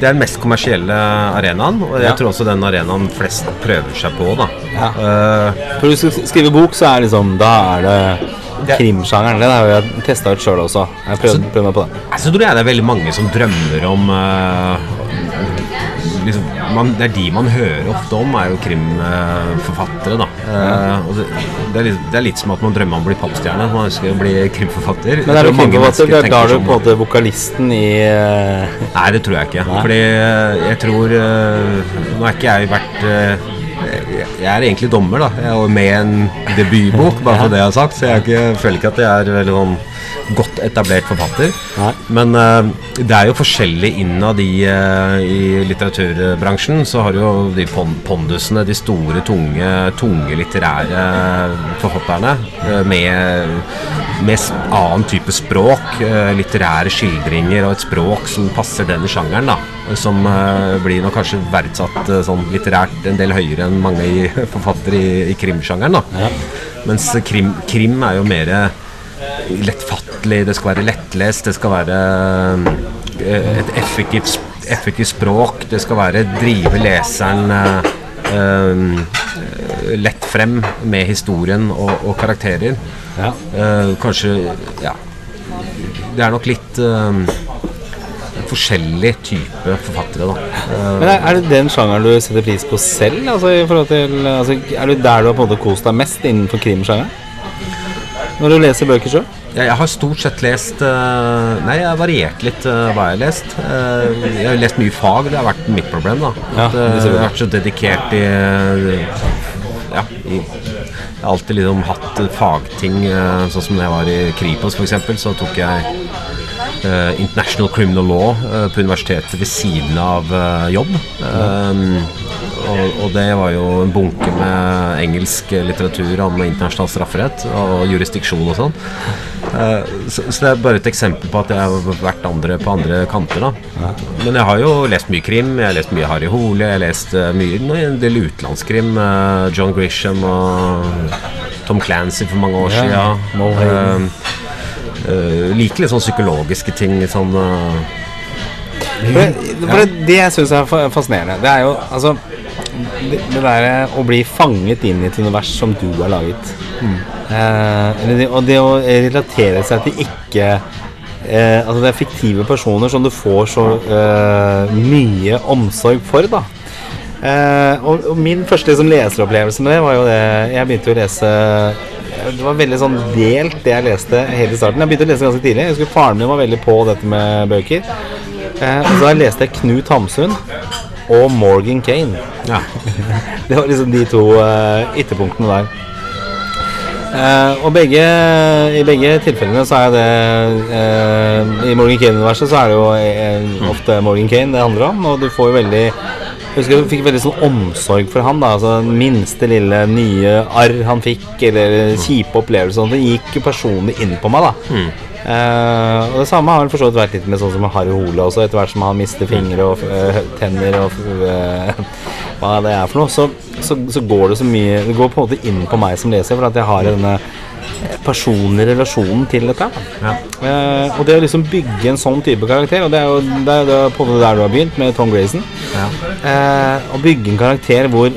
det er den mest kommersielle arenaen, og jeg Ja. tror også den arenaen flest prøver seg på. da Ja. Uh, For du skal skrive bok, så er liksom Da er det krimsjangeren. Den har jeg testa ut sjøl også. Jeg prøvde, prøvd, prøvd meg på den. Så tror jeg det er veldig mange som drømmer om uh, liksom, man, Det er de man hører ofte om, er jo krimforfattere. da Uh, det, det, er litt, det er litt som at man drømmer om å bli popstjerne. Man ønsker å bli krimforfatter. Men er du krimforfatter? Det er da du sånn. på en måte vokalisten i uh... Nei, det tror jeg ikke. Nei. Fordi jeg tror Nå er ikke jeg vært jeg er egentlig dommer, da. Jeg er med en debutbok, bare for det jeg har sagt. Så jeg er ikke, føler ikke at jeg er veldig sånn godt etablert forfatter. Nei. Men uh, det er jo forskjellig innad i, uh, i litteraturbransjen. Så har du jo de pon pondusene, de store, tunge, tunge litterære forfatterne uh, med, med annen type språk. eh, litterære skildringer og et språk som passer den sjangeren. da Som eh, blir nok kanskje verdsatt eh, sånn litterært en del høyere enn mange i, forfattere i, i krimsjangeren. da Mens krim, krim er jo mer lettfattelig, det skal være lettlest, det skal være et effektivt, effektivt språk, det skal være drive leseren eh, lett frem med historien og, og karakterer. Ja. Uh, kanskje Ja. Det er nok litt uh, forskjellig type forfattere, da. Uh, Men er, er det den sjangeren du setter pris på selv? Altså, i til, altså, er det der du har på en måte kost deg mest innenfor krimsjangeren? Når du leser bøker sjøl? Ja, jeg har stort sett lest Nei, jeg har variert litt hva jeg har lest. Jeg har lest mye fag, det har vært mitt problem. da Ja, At, det jeg har vært så dedikert i Ja, i, alltid liksom hatt fagting. eh, sånn som da jeg var i Kripos, f.eks., så tok jeg uh, International Criminal Law uh, på universitetet ved siden av uh, jobb. Um, og, og det var jo en bunke med engelsk litteratur om internasjonal strafferett og jurisdiksjon og sånn. Eh, så, så det er bare et eksempel på at jeg har vært andre på andre kanter. da Men jeg har jo lest mye krim. Jeg har lest mye Harry Hole. Jeg har lest mye mye en del utenlandskrim. eh, John Grisham og Tom Clancy for mange år Ja, siden. Ja, uh, uh, liker litt sånn psykologiske ting. Sånn uh, det, for det, jeg syns er fascinerende, det er jo altså det, det der å bli fanget inn i et univers som du har laget. Eh, og det å relatere seg til ikke eh, Altså det er fiktive personer som du får så eh, mye omsorg for, da. Eh, og, og min første liksom, leseropplevelse med det var jo det Jeg begynte å lese Det var veldig sånn delt, det jeg leste helt i starten. Jeg begynte å lese ganske tidlig. Jeg husker Faren min var veldig på dette med bøker. Eh, og så leste jeg Knut Hamsun og Morgan Kane. Ja. Det var liksom de to eh, ytterpunktene der. Eh, og begge, i begge tilfellene så er det eh, I Morgan Kane-universet så er det jo eh, ofte Morgan Kane det handler om, og du får jo veldig jeg husker jeg fikk veldig sånn omsorg for han. da altså Den minste lille nye arr han fikk, eller kjipe opplevelser, sånn, det gikk jo personlig inn på meg. da Eh, og Det samme har vel for så vidt vært litt med sånn som Harry Hole også, etter hvert som han mister fingre og uh, tenner og uh, hva det er for noe, så, så, så går det så mye Det går på en måte inn på meg som leser, for at jeg har denne personlige relasjonen til dette. Ja. Og det å liksom bygge en sånn type karakter, og det er jo det er, det på måte der du har begynt, med Tom Grayson Ja. Å bygge en karakter hvor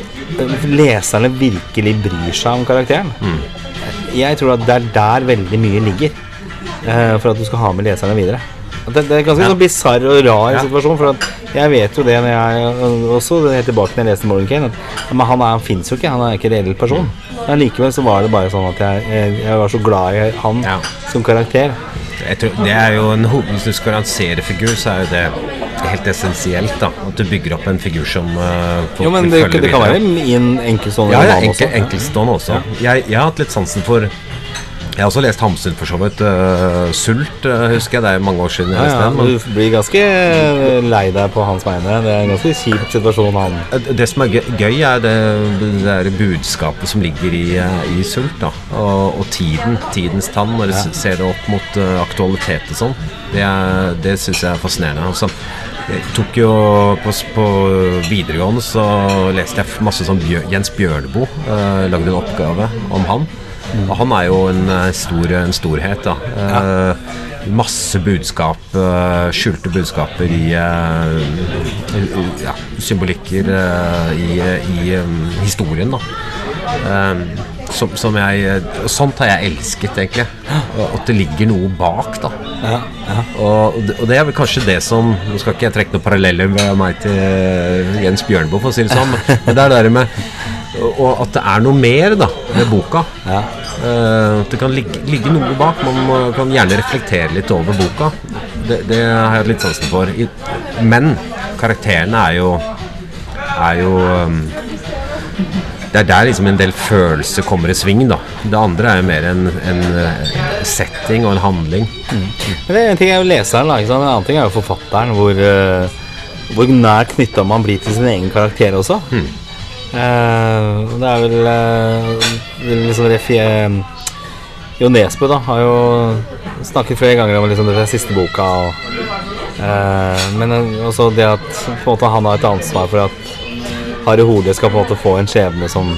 leserne virkelig bryr seg om karakteren. Jeg tror at det er der veldig mye ligger, eh, for at du skal ha med leserne videre. Det, det er ganske Ja. sånn bisarr og rar Ja. situasjon. For at jeg vet jo det når jeg også helt tilbake når jeg leste Morgan Kane, at men han, er, han fins jo ikke. Han er ikke en reell person. Men likevel så var det bare sånn at jeg, jeg, jeg var så glad i han Ja. som karakter. Tror, det er jo en hoved, Hvis du skal lansere figur, så er jo det helt essensielt. da At du bygger opp en figur som uh, folk Jo, men det, det kan være i en enkeltstående Ja, ja enkel, også. Enkelstående også. Jeg, jeg har hatt litt sansen for Jeg har også lest Hamsun for så vidt. Uh, Sult uh, husker jeg. Det er mange år siden Ja, ja. Men du blir ganske lei deg på hans vegne. Det er en ganske kjip situasjon han eh, det som er gøy, er det, det budskapet som ligger i, eh, i Sult. da Og, og tiden. Tidens tann. Når du ja. ser det opp mot eh, aktualitet og sånn. Det, er- det syns jeg er fascinerende. Altså, jeg tok jo på, på videregående så leste jeg masse sånn Bjør, Jens Bjørneboe. Uh, lagde en oppgave om han. Og han er jo en, eh, stor, en storhet, da. Eh, Masse budskap, eh, skjulte budskaper i eh, ja, symbolikker i, i historien, da. Som, som jeg Sånt har jeg elsket, egentlig. Og At det ligger noe bak, da. Og, og det- og det er vel kanskje det som Nå skal ikke jeg trekke noen paralleller med meg til Jens Bjørnboe, for å si det sånn, men det er det der med Og at det er noe mer da med boka. Ja. Uh, det kan ligge, ligge noe bak. Man kan gjerne reflektere litt over boka. Det, det har jeg litt sansen for. I, men karakterene er jo er jo um, Det er der liksom en del følelser kommer i sving, da. Det andre er jo mer en, en eh, setting og en handling. Men det er En ting er jo leseren, da, en annen ting er jo forfatteren. Hvor, eh, hvor nær knytta man blir til sin egen karakter også. Eh, det er vel uh, liksom refie, eh, Jo Nesbø da har jo snakket flere ganger om liksom den siste boka. Og, eh, men eh, også det at måte, han har et ansvar for at Harry Hole skal på en måte få en skjebne som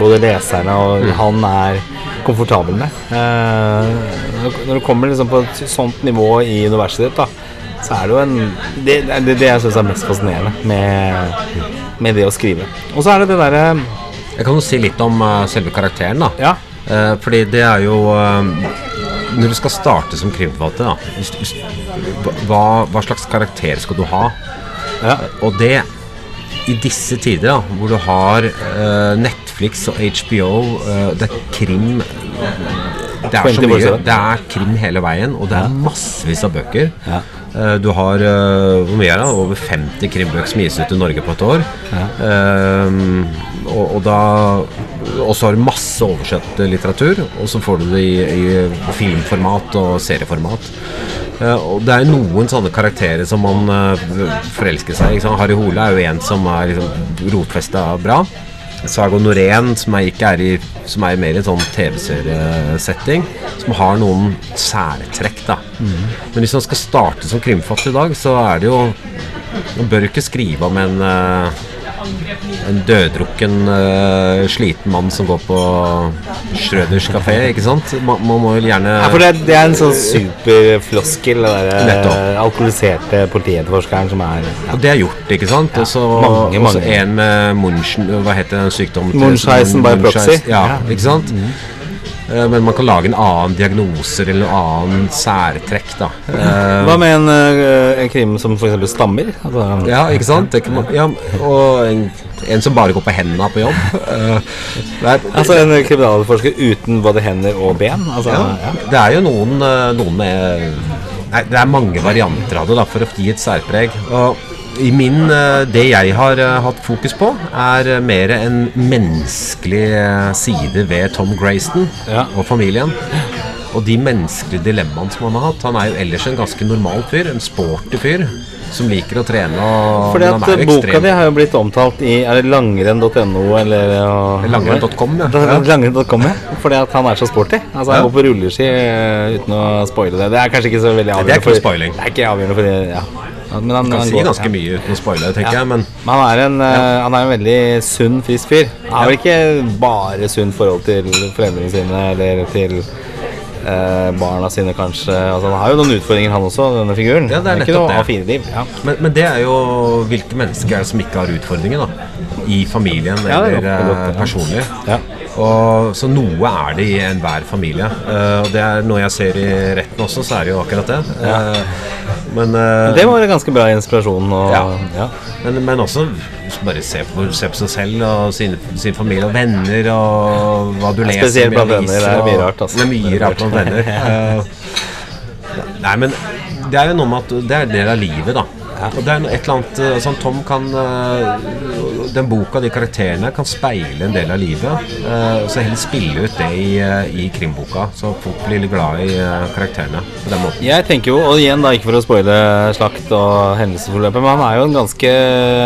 både leserne og han er komfortabel med. Eh, når du kommer liksom på et sånt nivå i universet ditt, da, så er det jo en Det det det, det jeg syns er mest fascinerende med, med det å skrive. Og så er det det derre Jeg kan jo si litt om uh, selve karakteren, da. Ja. Uh, fordi det er jo eh, Når du skal starte som krimforfatter, da hvis- hvis- hva, hva slags karakter skal du ha? Ja. Og det i disse tider, da, hvor du har Netflix og HBO, det er krim Det er så mye. Det er krim hele veien, og det er massevis av bøker. Ja. Eh, du har eh, hvor mye er det? over 50 krimbøker som gis ut i Norge på et år. Eh, og, og da Og så har du masse oversett litteratur, og så får du det i, i filmformat og serieformat. Uh, og det er noen sånne karakterer som man uh, forelsker seg i. Harry Hole er jo en som er liksom rotfesta bra. Sago Norén, som er, ikke er i Som er mer i sånn TV-seriesetting. Som har noen særtrekk, da. Men hvis man skal starte som krimfatter i dag, så er det jo Man bør ikke skrive om en eh, en døddrukken, uh, sliten mann som går på Schrøders kafé, ikke sant? Man, man må jo gjerne Ja, det, det er en sånn superfloskel, den der eh, alkoholiserte politietterforskeren som er ja. Og det er gjort, ikke sant? Og så mange, en med Munchen Hva heter den sykdommen? Munchheisen by proxy. Ja, Ja. ikke sant? Eh, Men man kan lage en annen diagnoser eller noe annet særtrekk, da. Eh, Hva med en, eh, en krim som f.eks. stammer? Altså, Ja, ikke sant? Man, ja, og en, en som bare går på hendene på jobb. Eh, er, altså en kriminalforsker uten både hender og ben? Altså, ja, ja. det er jo noen, eh, noen med Nei, det er mange varianter av det da, for å gi et særpreg. Og i min, eh, Det jeg har eh, hatt fokus på, er eh, mer en menneskelig side ved Tom Grayston Ja. og familien. Og de menneskelige dilemmaene som han har hatt. Han er jo ellers en ganske normal fyr, en sporty fyr. Som liker å trene. Og, Fordi men han at er jo boka ekstrem. di har jo blitt omtalt i Er det langrenn.no eller ja, Langrenn.com, ja. Langrenn.com, ja. Fordi at han er så sporty. Altså Han Ja. går på rulleski uten å spoile det. Det er kanskje ikke så veldig det er avgjørende. ikke for, spoiling. Det er ikke avgjørende for ja. Men han, kan han si ganske mye uten å spoile, tenker Ja. jeg. Men Men han er, en, ja. han er en veldig sunn, frisk fyr. Han har vel ikke bare sunt forhold til foreldrene sine eller til eh, barna sine, kanskje. Altså, han har jo noen utfordringer, han også, denne figuren. Ja, det er ikke nettopp noe det. A4-liv. Ja. Men, men det er jo hvilke mennesker er det som ikke har utfordringer, da? I familien er eller godt- eh, personlig. Ja. Og, så noe er det i enhver familie. Uh, og det er noe jeg ser i retten også, så er det jo akkurat det. Eh, men, uh, Det var en ganske bra inspirasjon. Og, Ja. ja. men, men også bare se på, se på seg selv og sin, sin familie og venner og hva du leser spesielt blant venner, det er mye rart, altså. Det er mye rart blant venner. Nei, men det er jo noe med at det er en del av livet, da. Og det er et eller annet sånn Tom kan Den boka, de karakterene, kan speile en del av livet. eh, Så heller spille ut det i, eh, i krimboka, så folk blir litt glad i eh, karakterene på den måten. Jeg tenker jo, og igjen da, ikke for å spoile slakt og hendelsesforløpet, men han er jo en ganske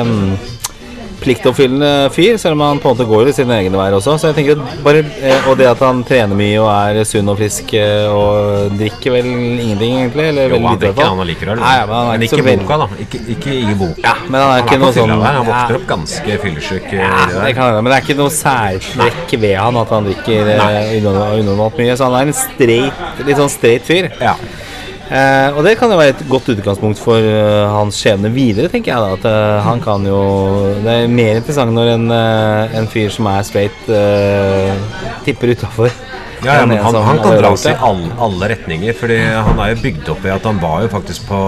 mm, pliktoppfyllende fyr, selv om han på en måte går i sine egne veier også. Så jeg tenker bare, eh, Og det at han trener mye og er sunn og frisk eh, og drikker vel ingenting, egentlig. Eller Jo, han drikker, han liker øl. Nei, men han er men ikke ikke boka, da. Ikke, ikke i boka. Ja, men han er ikke noe sånn der. Han vokser opp ganske fyllesyk. ja, det der. det kan hende, men det er ikke noe særtrekk ved han at han drikker eh, unormalt mye. Så han er en straight, litt sånn straight fyr. Ja. Eh, og det kan jo være et godt utgangspunkt for uh, hans skjebne videre, tenker jeg. da At uh, han kan jo Det er mer interessant når en, uh, en fyr som er straight, tipper utafor. Ja, ja, men han, han kan dras i alle, alle retninger, fordi han er jo bygd opp i at han var jo faktisk på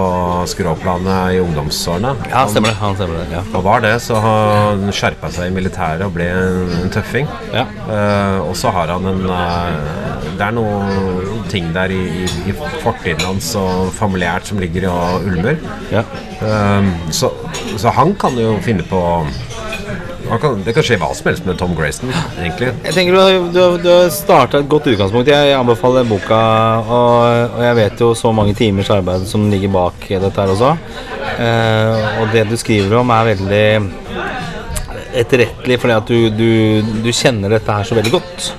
skråplanet i ungdomsårene. Ja, stemmer det. Han stemmer det, ja. Han var det, så han skjerpa seg i militæret og ble en, en tøffing. Ja. Uh, og så har han en uh, Det er noen ting der i, i, fortiden hans og familiært som ligger og ulmer. Ja. Uh, så, så han kan jo finne på han kan, Det kan skje hva som helst med Tom Grayson, egentlig. Jeg tenker Du du du har starta et godt utgangspunkt. Jeg anbefaler boka, og, og jeg vet jo så mange timers arbeid som ligger bak dette her også. Eh, og det du skriver om, er veldig etterrettelig, fordi at du, du, du kjenner dette her så veldig godt.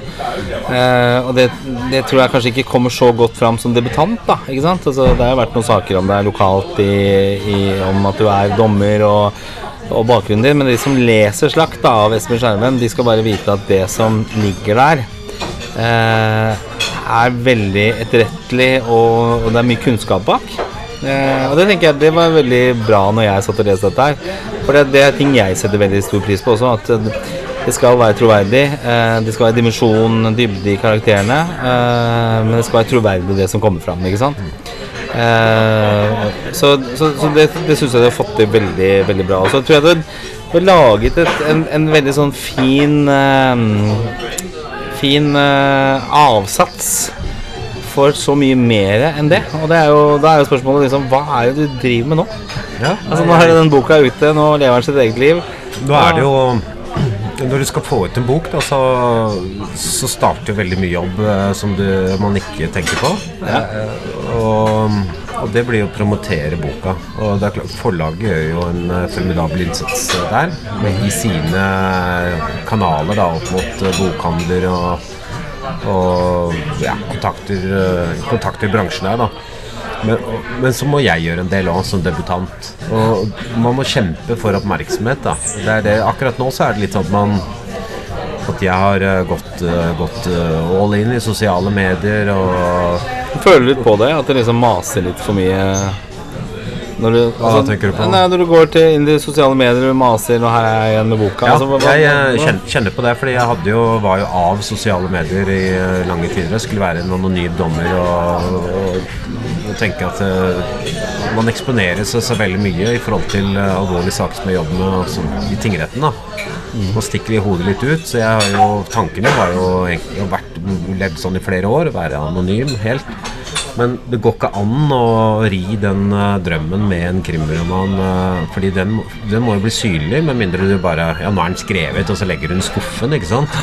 Eh, og det, det tror jeg kanskje ikke kommer så godt fram som debutant. da, ikke sant? Altså, det har jo vært noen saker om det lokalt i, i, om at du er dommer og, og bakgrunnen din, men de som leser Slakt da, av Espen Skjermen, de skal bare vite at det som ligger der, eh, er veldig etterrettelig, og, og det er mye kunnskap bak. Eh, og det tenker jeg det var veldig bra når jeg satt og leste dette her. For det, det er ting jeg setter veldig stor pris på også. At det skal være troverdig. Eh, det skal være dimensjon, dybde i karakterene. Eh, men det skal være troverdig det som kommer fram. Ikke sant? Eh, så så, så det, det syns jeg du har fått til veldig, veldig bra. Og så tror jeg du har- laget et, en, en veldig sånn fin eh, Fin eh, avsats for så mye mer enn det. Og det er jo, da er jo spørsmålet liksom Hva er det du driver med nå? Ja, Altså Nå er den boka ute, nå lever han sitt eget liv. Nå er det jo Når du skal få ut en bok, da, så, så starter veldig mye jobb som du, man ikke tenker på. Eh, og, og det blir å promotere boka. Og det er klart, Forlaget gjør jo en eh, formidabel innsats eh, der med, i sine kanaler da, opp mot eh, bokhandler og, og ja, kontakter, eh, kontakter bransjen der. da men, men så må jeg gjøre en del òg, som debutant. Og man må kjempe for oppmerksomhet. da det det, Akkurat nå så er det litt sånn at man At jeg har eh, gått, eh, gått eh, all in i sosiale medier og Føler litt på det? At det liksom maser litt for mye Når du, altså, Hva tenker du på? Nei, når du går til inn i sosiale medier og maser og her er jeg igjen med boka'. Ja, altså, hva- jeg hva- kjenner, på det, fordi jeg jo, var jo av sosiale medier i eh, lange tider. Jeg skulle være en anonym dommer og, og, tenke at uh, man eksponerer seg så veldig mye i forhold til uh, alvorlige saker som jeg jobber med altså, i tingretten. da Nå stikker vi hodet litt ut, så jeg har jo, tanken min var jo egentlig jeg har vært, levd sånn i flere år, være anonym helt. Men det går ikke an å ri den uh, drømmen med en krimroman, Uh, fordi den, den må jo bli synlig, med mindre du bare Ja, nå er den skrevet, og så legger du den i skuffen, ikke sant?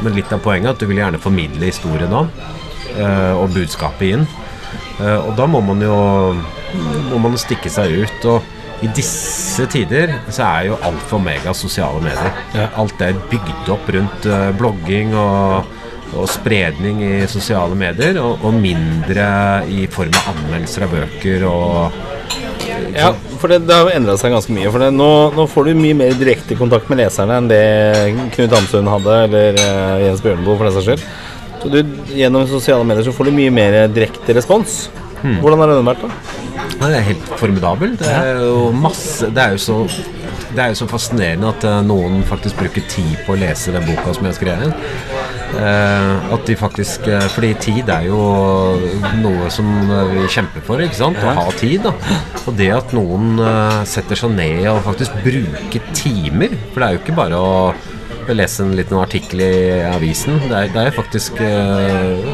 Men litt av poenget er at du vil gjerne formidle historien da, uh, og budskapet inn. Eh, og da må man jo må man stikke seg ut. Og i disse tider så er jo alfa og omega sosiale medier. Alt er bygd opp rundt eh, blogging og, og spredning i sosiale medier, og, og mindre i form av anmeldelser av bøker og Ja, for det, det har endra seg ganske mye. For det, nå, nå får du mye mer direkte kontakt med leserne enn det Knut Hamsun hadde, eller eh, Jens Bjørneboe for den saks skyld. Så du, gjennom sosiale medier så får du mye mer direkte respons. Hvordan har den vært, da? Ja, Det er helt formidabel. Det er jo masse Det er jo så det er jo så fascinerende at uh, noen faktisk bruker tid på å lese den boka som jeg har skrevet. Eh, at de faktisk eh, Fordi tid er jo noe som eh, vi kjemper for, ikke sant? Å ha tid. da Og det at noen eh, setter seg ned og faktisk bruker timer For det er jo ikke bare å lese en liten artikkel i avisen. Det er, det er faktisk eh,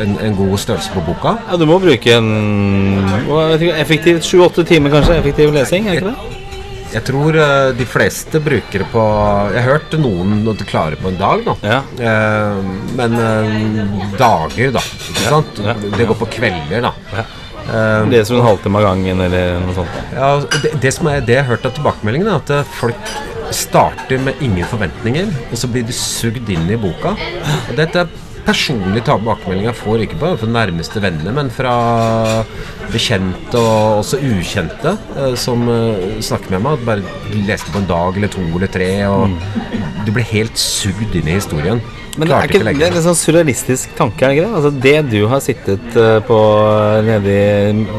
en, en god størrelse på boka. Ja, Du må bruke en effektivt sju-åtte timer, kanskje? Effektiv lesing, er ikke det? Jeg tror uh, de fleste bruker det på Jeg har hørt noen at de klarer på en dag, da. Ja. Uh, men uh, dager, da. Ikke sant? ja, Det går på kvelder, da. Ja. Det er du en halvtime av gangen, eller noe sånt? ja, det, det, som er, det jeg har hørt av tilbakemeldingene, er at folk starter med ingen forventninger, og så blir de sugd inn i boka. Og dette er personlige tilbakemeldinger jeg får, ikke bare fra nærmeste venner, men fra bekjente og også ukjente eh, som eh, snakker med meg. At bare leste på en dag eller to eller tre, og du blir helt sugd inn i historien. Men det er, ikke, det er en sånn surrealistisk tanke, er det ikke det? Altså Det du har sittet eh, på nede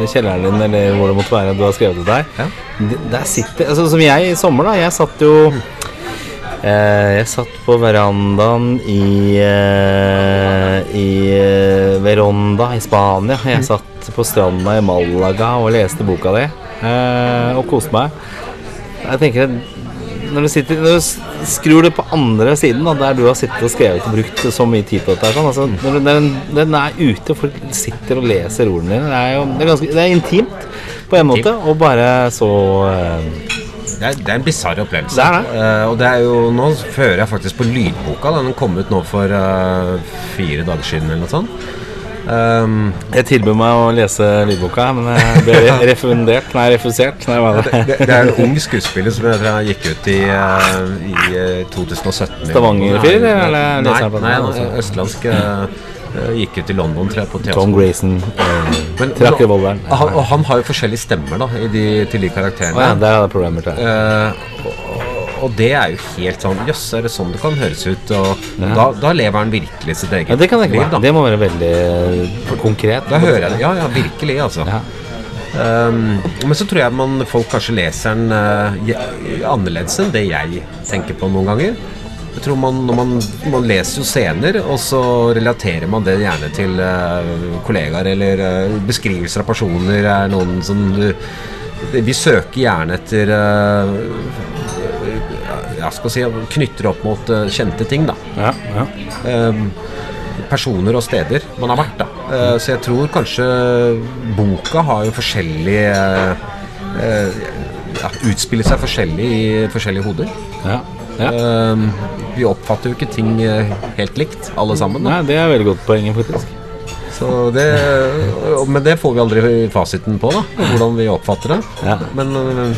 i kjelleren din, eller hvor det måtte være du har skrevet det der, Ja. der sitter altså Som jeg i sommer, da. Jeg satt jo eh, Jeg satt på verandaen i eh, I eh, Veronda i Spania. Jeg satt på stranda i Malaga og leste boka di eh, og koste meg. Jeg tenker når du, sitter, når du skrur det på andre siden, da, der du har sittet og skrevet og brukt så mye tid på dette sånn, altså, når du- den, den er ute, og folk sitter og leser ordene dine. Det er det er det er intimt på en måte, og bare så eh, Det er, det er en bisarr opplevelse. Det er det. Uh, og det er jo Nå fører jeg faktisk på lydboka. Den kom ut nå for uh, fire dager siden eller noe sånt. Um, Jeg tilbød meg å lese lydboka, men jeg ble refundert. Nei, refusert. Nei, det? det, det er en ung skuespiller som jeg gikk ut i, uh, i eh, 2017. Stavanger-fyr, eller Nei, nei, nei, altså? østlandsk. eh, eh, gikk ut i London, tror jeg, på Tom. Grayson eh, Men- trakk revolveren. Han, og han har jo forskjellige stemmer da i de, til de karakterene. Oh, ja, det er problemer til. Uh, og, og det er jo helt sånn Jøss, er det sånn det kan høres ut? Og da, da lever han virkelig sitt eget Ja, det kan jeg ikke liv, da. Det må være veldig eh, konkret. Da hører jeg det. Ja, ja, virkelig, altså. Ja. Um, men så tror jeg man, folk kanskje leser den uh, annerledes enn det jeg tenker på noen ganger. Jeg tror man, man, man leser jo scener, og så relaterer man det gjerne til uh, kollegaer eller uh, beskrivelser av personer. Er noen som Vi søker gjerne etter uh, ja, skal si, Knytter opp mot eh, kjente ting, da. Ja, ja. Eh, personer og steder man har vært. da Eh, Så jeg tror kanskje boka har jo forskjellig eh, eh, ja, Utspiller seg forskjellig i forskjellige hoder. ja. Ja. Eh, vi oppfatter jo ikke ting eh, helt likt, alle sammen. Da. Nei, det er veldig godt poeng, faktisk. Så det, men det får vi aldri fasiten på, da hvordan vi oppfatter det. Ja. Men eh,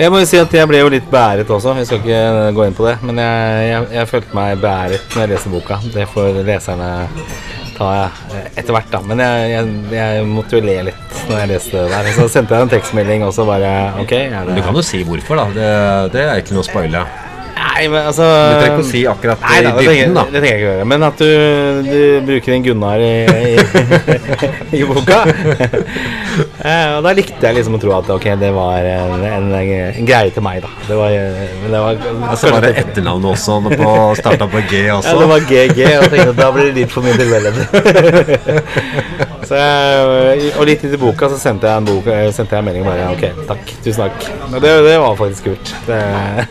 Jeg må jo si at jeg ble jo litt beæret også. Jeg skal ikke gå inn på det. Men jeg, jeg, jeg følte meg beæret når jeg leste boka. Det får leserne ta eh, etter hvert, da. Men jeg, jeg, måtte jo le litt når jeg leste det der. Så sendte jeg en tekstmelding og så bare Ok. Det du kan jo si hvorfor, da. Det, det er ikke noe å spoile. Nei, men altså Du trenger ikke å si akkurat Nei, i da, det, dybden, da. det trenger jeg ikke gjøre. Men at du, du bruker en Gunnar i, i, i boka. Eh, og da likte jeg liksom å tro at ok, det var en, en, en greie til meg, da. Det var, men det var Altså var det etternavnet også på starta på G også? Ja, det var GG, og jeg tenkte at da blir det litt for mye tilfeldighet. Så jeg, og litt i boka så sendte jeg en, bok, eh, sendte jeg en melding bare Ok, takk, tusen takk. Det, det var faktisk kult. Det,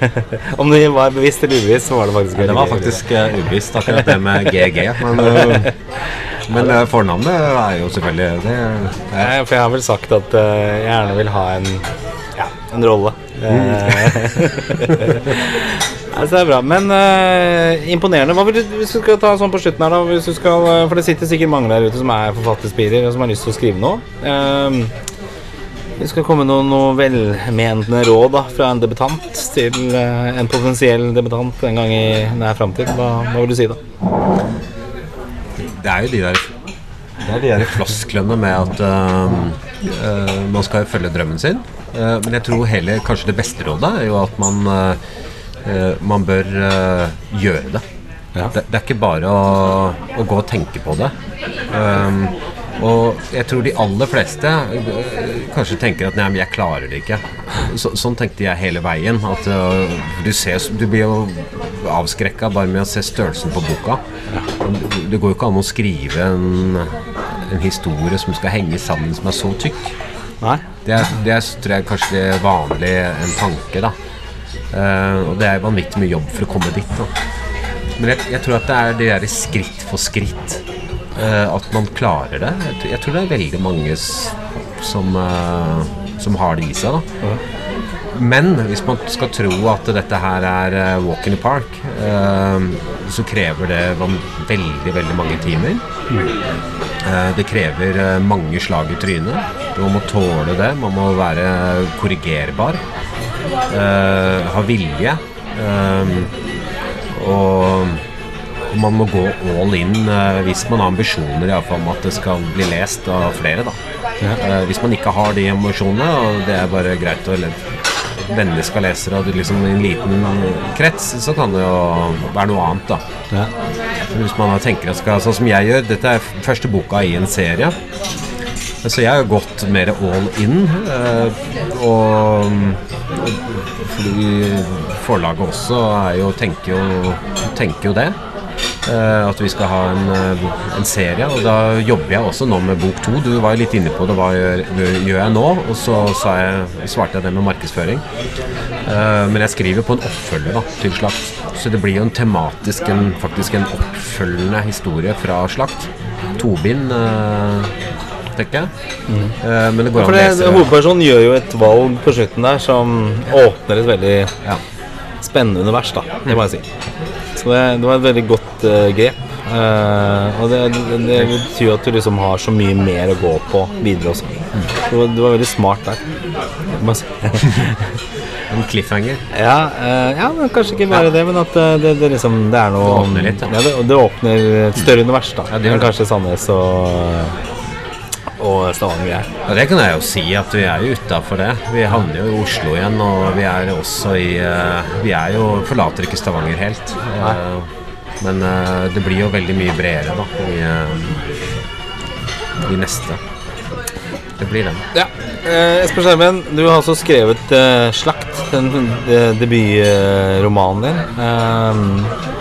om det var bevisst eller ubevisst, så var det faktisk Ja, det var faktisk uh, ubevisst, akkurat det med GG. Men, uh, men uh, fornavnet er jo selvfølgelig det. Nei, For jeg har vel sagt at eh, jeg gjerne vil ha en Ja, en rolle. altså, det er bra. Men uh, imponerende. Hva vil du, hvis du skal ta sånn på slutten her, da hvis du skal, eh, For det sitter sikkert mange der ute som er forfatterspirer, og som har lyst til å skrive noe. Ehm, vi skal komme noen noe velmenende råd da, fra en debutant til uh, en potensiell debutant en gang i nær framtid. Hva, hva vil du si, da? Det er jo de der Det er de der flosklene med at uh, uh, man skal følge drømmen sin. Men jeg tror heller kanskje det beste rådet er jo at man Man bør uh, gjøre det. Ja. det. Det er ikke bare å, å gå og tenke på det. Um, og jeg tror de aller fleste uh, kanskje tenker at nei, men jeg klarer det ikke. Så, sånn tenkte jeg hele veien. At uh, du, ser, du blir jo avskrekka bare med å se størrelsen på boka. Det går jo ikke an å skrive en, en historie som skal henge sammen, som er så tykk. Nei? Det er, det er tror jeg kanskje det er vanlig en tanke, da. Eh, og det er vanvittig mye jobb for å komme dit. Da. Men jeg, jeg tror at det er det derre skritt for skritt. eh, at man klarer det. Jeg, tror- det er veldig mange som, eh, som har det i seg. Da. Men hvis man skal tro at dette her er walk in the park, eh, så krever det veldig, veldig mange timer. Eh, Det krever mange slag i trynet. Man må tåle det. Man må være korrigerbar. Eh, har vilje. eh, og man må gå all in eh, hvis man har ambisjoner i alle fall, om at det skal bli lest av flere. Da. Eh, hvis man ikke har de ambisjonene, og det er bare greit å venner skal lese det, og du liksom i en liten krets, så kan det jo være noe annet. da. Ja. Hvis man tenker at skal, sånn som jeg gjør Dette er første boka i en serie. Så jeg har gått mer all in. eh, og fordi forlaget også jo, tenker, jo, tenker jo det. eh, at vi skal ha en, eh, en serie. Og da jobber jeg også nå med bok to. Du var jo litt inne på det. Hva gjør, gjør jeg nå? Og så jeg, svarte jeg det med markedsføring. Eh, men jeg skriver på en oppfølger da, til Slakt. Så det blir jo en tematisk, en, faktisk en oppfølgende historie fra Slakt. Tobind, tenker jeg. Eh, men det går For an å lese det. Hovedpersonen gjør jo et valg på slutten der som åpner et veldig Ja. spennende univers, da. Det må jeg si. Så det, det var et veldig godt uh, grep. Uh, og det, det, det betyr at du liksom har så mye mer å gå på videre også. Du, var, var veldig smart der. En cliffhanger. Ja, uh, ja, men kanskje ikke bare det, men at det, det liksom Det er noe Det åpner litt, ja. ja. det, det åpner et større univers, da. Ja, det. kanskje Sandnes og og Stavanger er. Ja, det kan jeg jo si, at vi er jo utafor det. Vi havner jo i Oslo igjen, og vi er også i eh, Vi er jo forlater ikke Stavanger helt. Nei. men eh, det blir jo veldig mye bredere, da, i, eh, i neste. Det blir det. Ja. Eh, Espen Skjermen, du har altså skrevet eh, 'Slakt', den de, debutromanen din. Eh,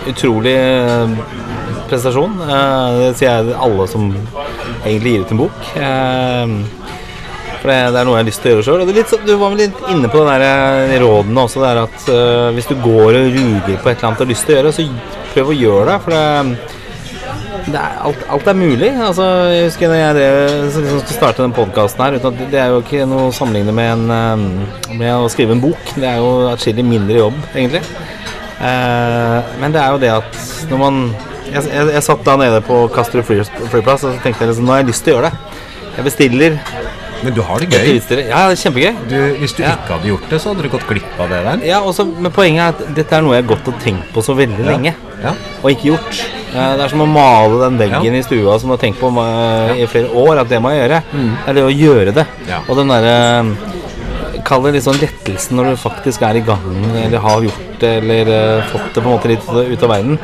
utrolig eh, prestasjon. Eh, det sier jeg alle som egentlig gir ut en bok. Eh, for det, det er noe jeg har lyst til å gjøre sjøl. Du var vel litt inne på der eh, rådene også, der at eh, hvis du går og ruger på et eller annet du har lyst til å gjøre, så prøv å gjøre det. For det det er, alt, alt er mulig. Altså, jeg husker når jeg drev, liksom skulle starte den podkasten her uten at Det er jo ikke noe å sammenligne med, en, med å skrive en bok. Det er jo atskillig mindre jobb, egentlig. Men det er jo det at når man Jeg, jeg, jeg satt da nede på Kastrup flyplass og så tenkte jeg liksom Nå har jeg lyst til å gjøre det. Jeg bestiller. Men du har det gøy. Ja, det er kjempegøy. Du, hvis du Ja. ikke hadde gjort det, så hadde du gått glipp av det der. Ja, også, Men poenget er at dette er noe jeg har gått og tenkt på så veldig lenge. Ja. og ikke gjort. Eh, Det er som å male den veggen Ja. i stua som du har tenkt på eh, i flere år at det må jeg gjøre. Det er det å gjøre det. Mm. Ja. Og den derre Kall det litt sånn lettelsen når du faktisk er i gang eller har gjort det, eller eh, fått det på en måte litt ut av verden.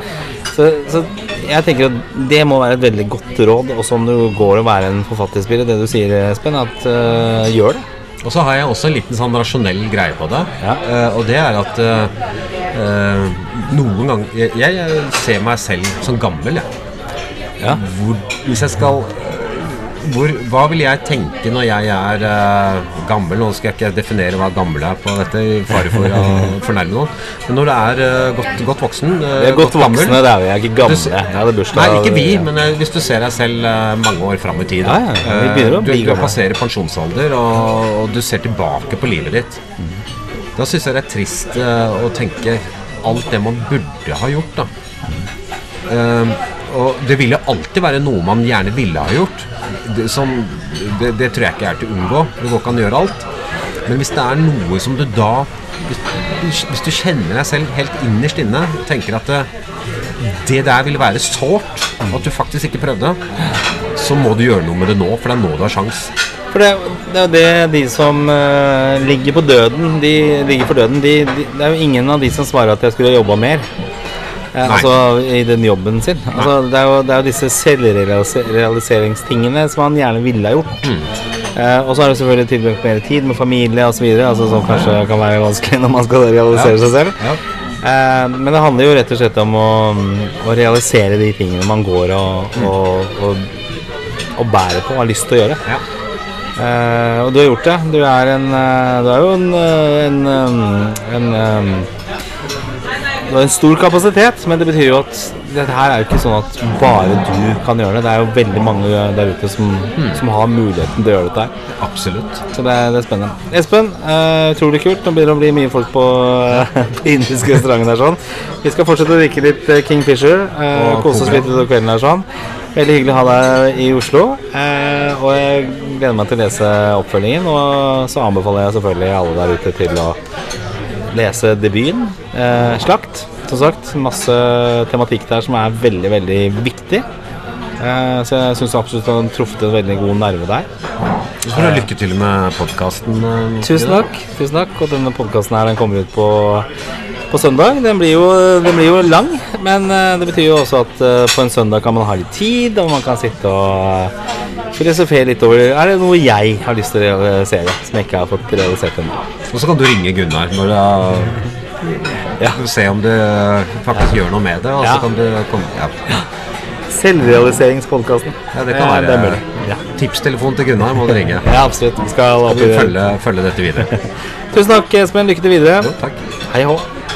Så, så jeg tenker at det må være et veldig godt råd, også om du går og være en forfatterspiller. Det du sier, Espen, at uh, gjør det. Og så har jeg også en liten sånn rasjonell greie på det. Ja. Uh, og det er at uh, noen ganger jeg, jeg ser meg selv som gammel, jeg. Ja. Hvor, hvis jeg skal hvor, Hva vil jeg tenke når jeg er uh, gammel? Nå skal jeg ikke definere hva gammel er på dette, i fare for å fornærme noen. Men når du er uh, godt, godt voksen uh, Vi er godt godt voksne, det er vi. Jeg er ikke gamle. Du- Jeg hadde bursdag Nei, ikke vi, men eh, hvis du ser deg selv eh, mange år fram i tid. Ja, ja, vi å Eh, du, du gamle. passerer pensjonsalder, og, og du ser tilbake på livet ditt. Da syns jeg det er trist eh, å tenke alt det man burde ha gjort. da. Eh, og det ville alltid være noe man gjerne ville ha gjort. Det, som, det, det tror jeg ikke er til å unngå. Det går ikke an å gjøre alt. Men hvis det er noe som du da Hvis, hvis du kjenner deg selv helt innerst inne tenker at det, det der ville være sårt, at du faktisk ikke prøvde, så må du gjøre noe med det nå, for det er nå du har sjans. For det, det er jo det de som uh, ligger på døden De ligger for døden de, de, Det er jo ingen av de som svarer at jeg skulle jobba mer. Eh, altså i den jobben sin. Altså, det, er jo, det er jo disse selvrealiseringstingene som han gjerne ville ha gjort. Eh, og så har du selvfølgelig tilbrakt mer tid med familie osv., altså, som kanskje kan være vanskelig når man skal realisere Ja. seg selv. Ja. Eh, men det handler jo rett og slett om å, å realisere de tingene man går og, og, og, og bærer på og har lyst til å gjøre. Ja. Eh, og du har gjort det. Du er en eh, Du er jo en, eh, en, eh, en, eh, er en stor kapasitet, men det betyr jo at dette her er jo ikke sånn at bare du kan gjøre det. Det er jo veldig mange der ute som, som har muligheten til å gjøre dette her. Absolutt. Så det er, det er spennende. Espen, eh, utrolig kult. Nå begynner det å bli mye folk på, på indiske restauranten her sånn. Vi skal fortsette å drikke litt eh, Kingfisher. Uh, Og kose oss litt utover kvelden her sånn. Veldig hyggelig å ha deg i Oslo. Uh, og jeg gleder meg til å lese oppfølgingen. Og så anbefaler jeg selvfølgelig alle der ute til å lese debuten. Eh, Slakt, som sagt. Masse tematikk der som er veldig, veldig viktig. Eh, så jeg syns absolutt han truffet en veldig god nerve der. Så får du lykke til med podkasten. Tusen takk. tusen takk Og denne podkasten her den kommer ut på, på søndag. Den blir, jo, den blir jo lang, men eh, det betyr jo også at eh, på en søndag kan man ha litt tid, og man kan sitte og eh, filosofere litt over Er det noe jeg har lyst til å realisere som jeg ikke har fått realisert ennå? Og så kan du ringe Gunnar når det Ja. Se om du faktisk gjør noe med det. Og så Ja. kan du komme ja. Selvrealiseringspodkasten. ja, det kan det er være. Ja. Tipstelefon til Gunnar må du ringe. ja, absolutt. Vi skal du følge, følge dette videre. Tusen takk, Espen. Lykke til videre. Jo, takk. Hei hå.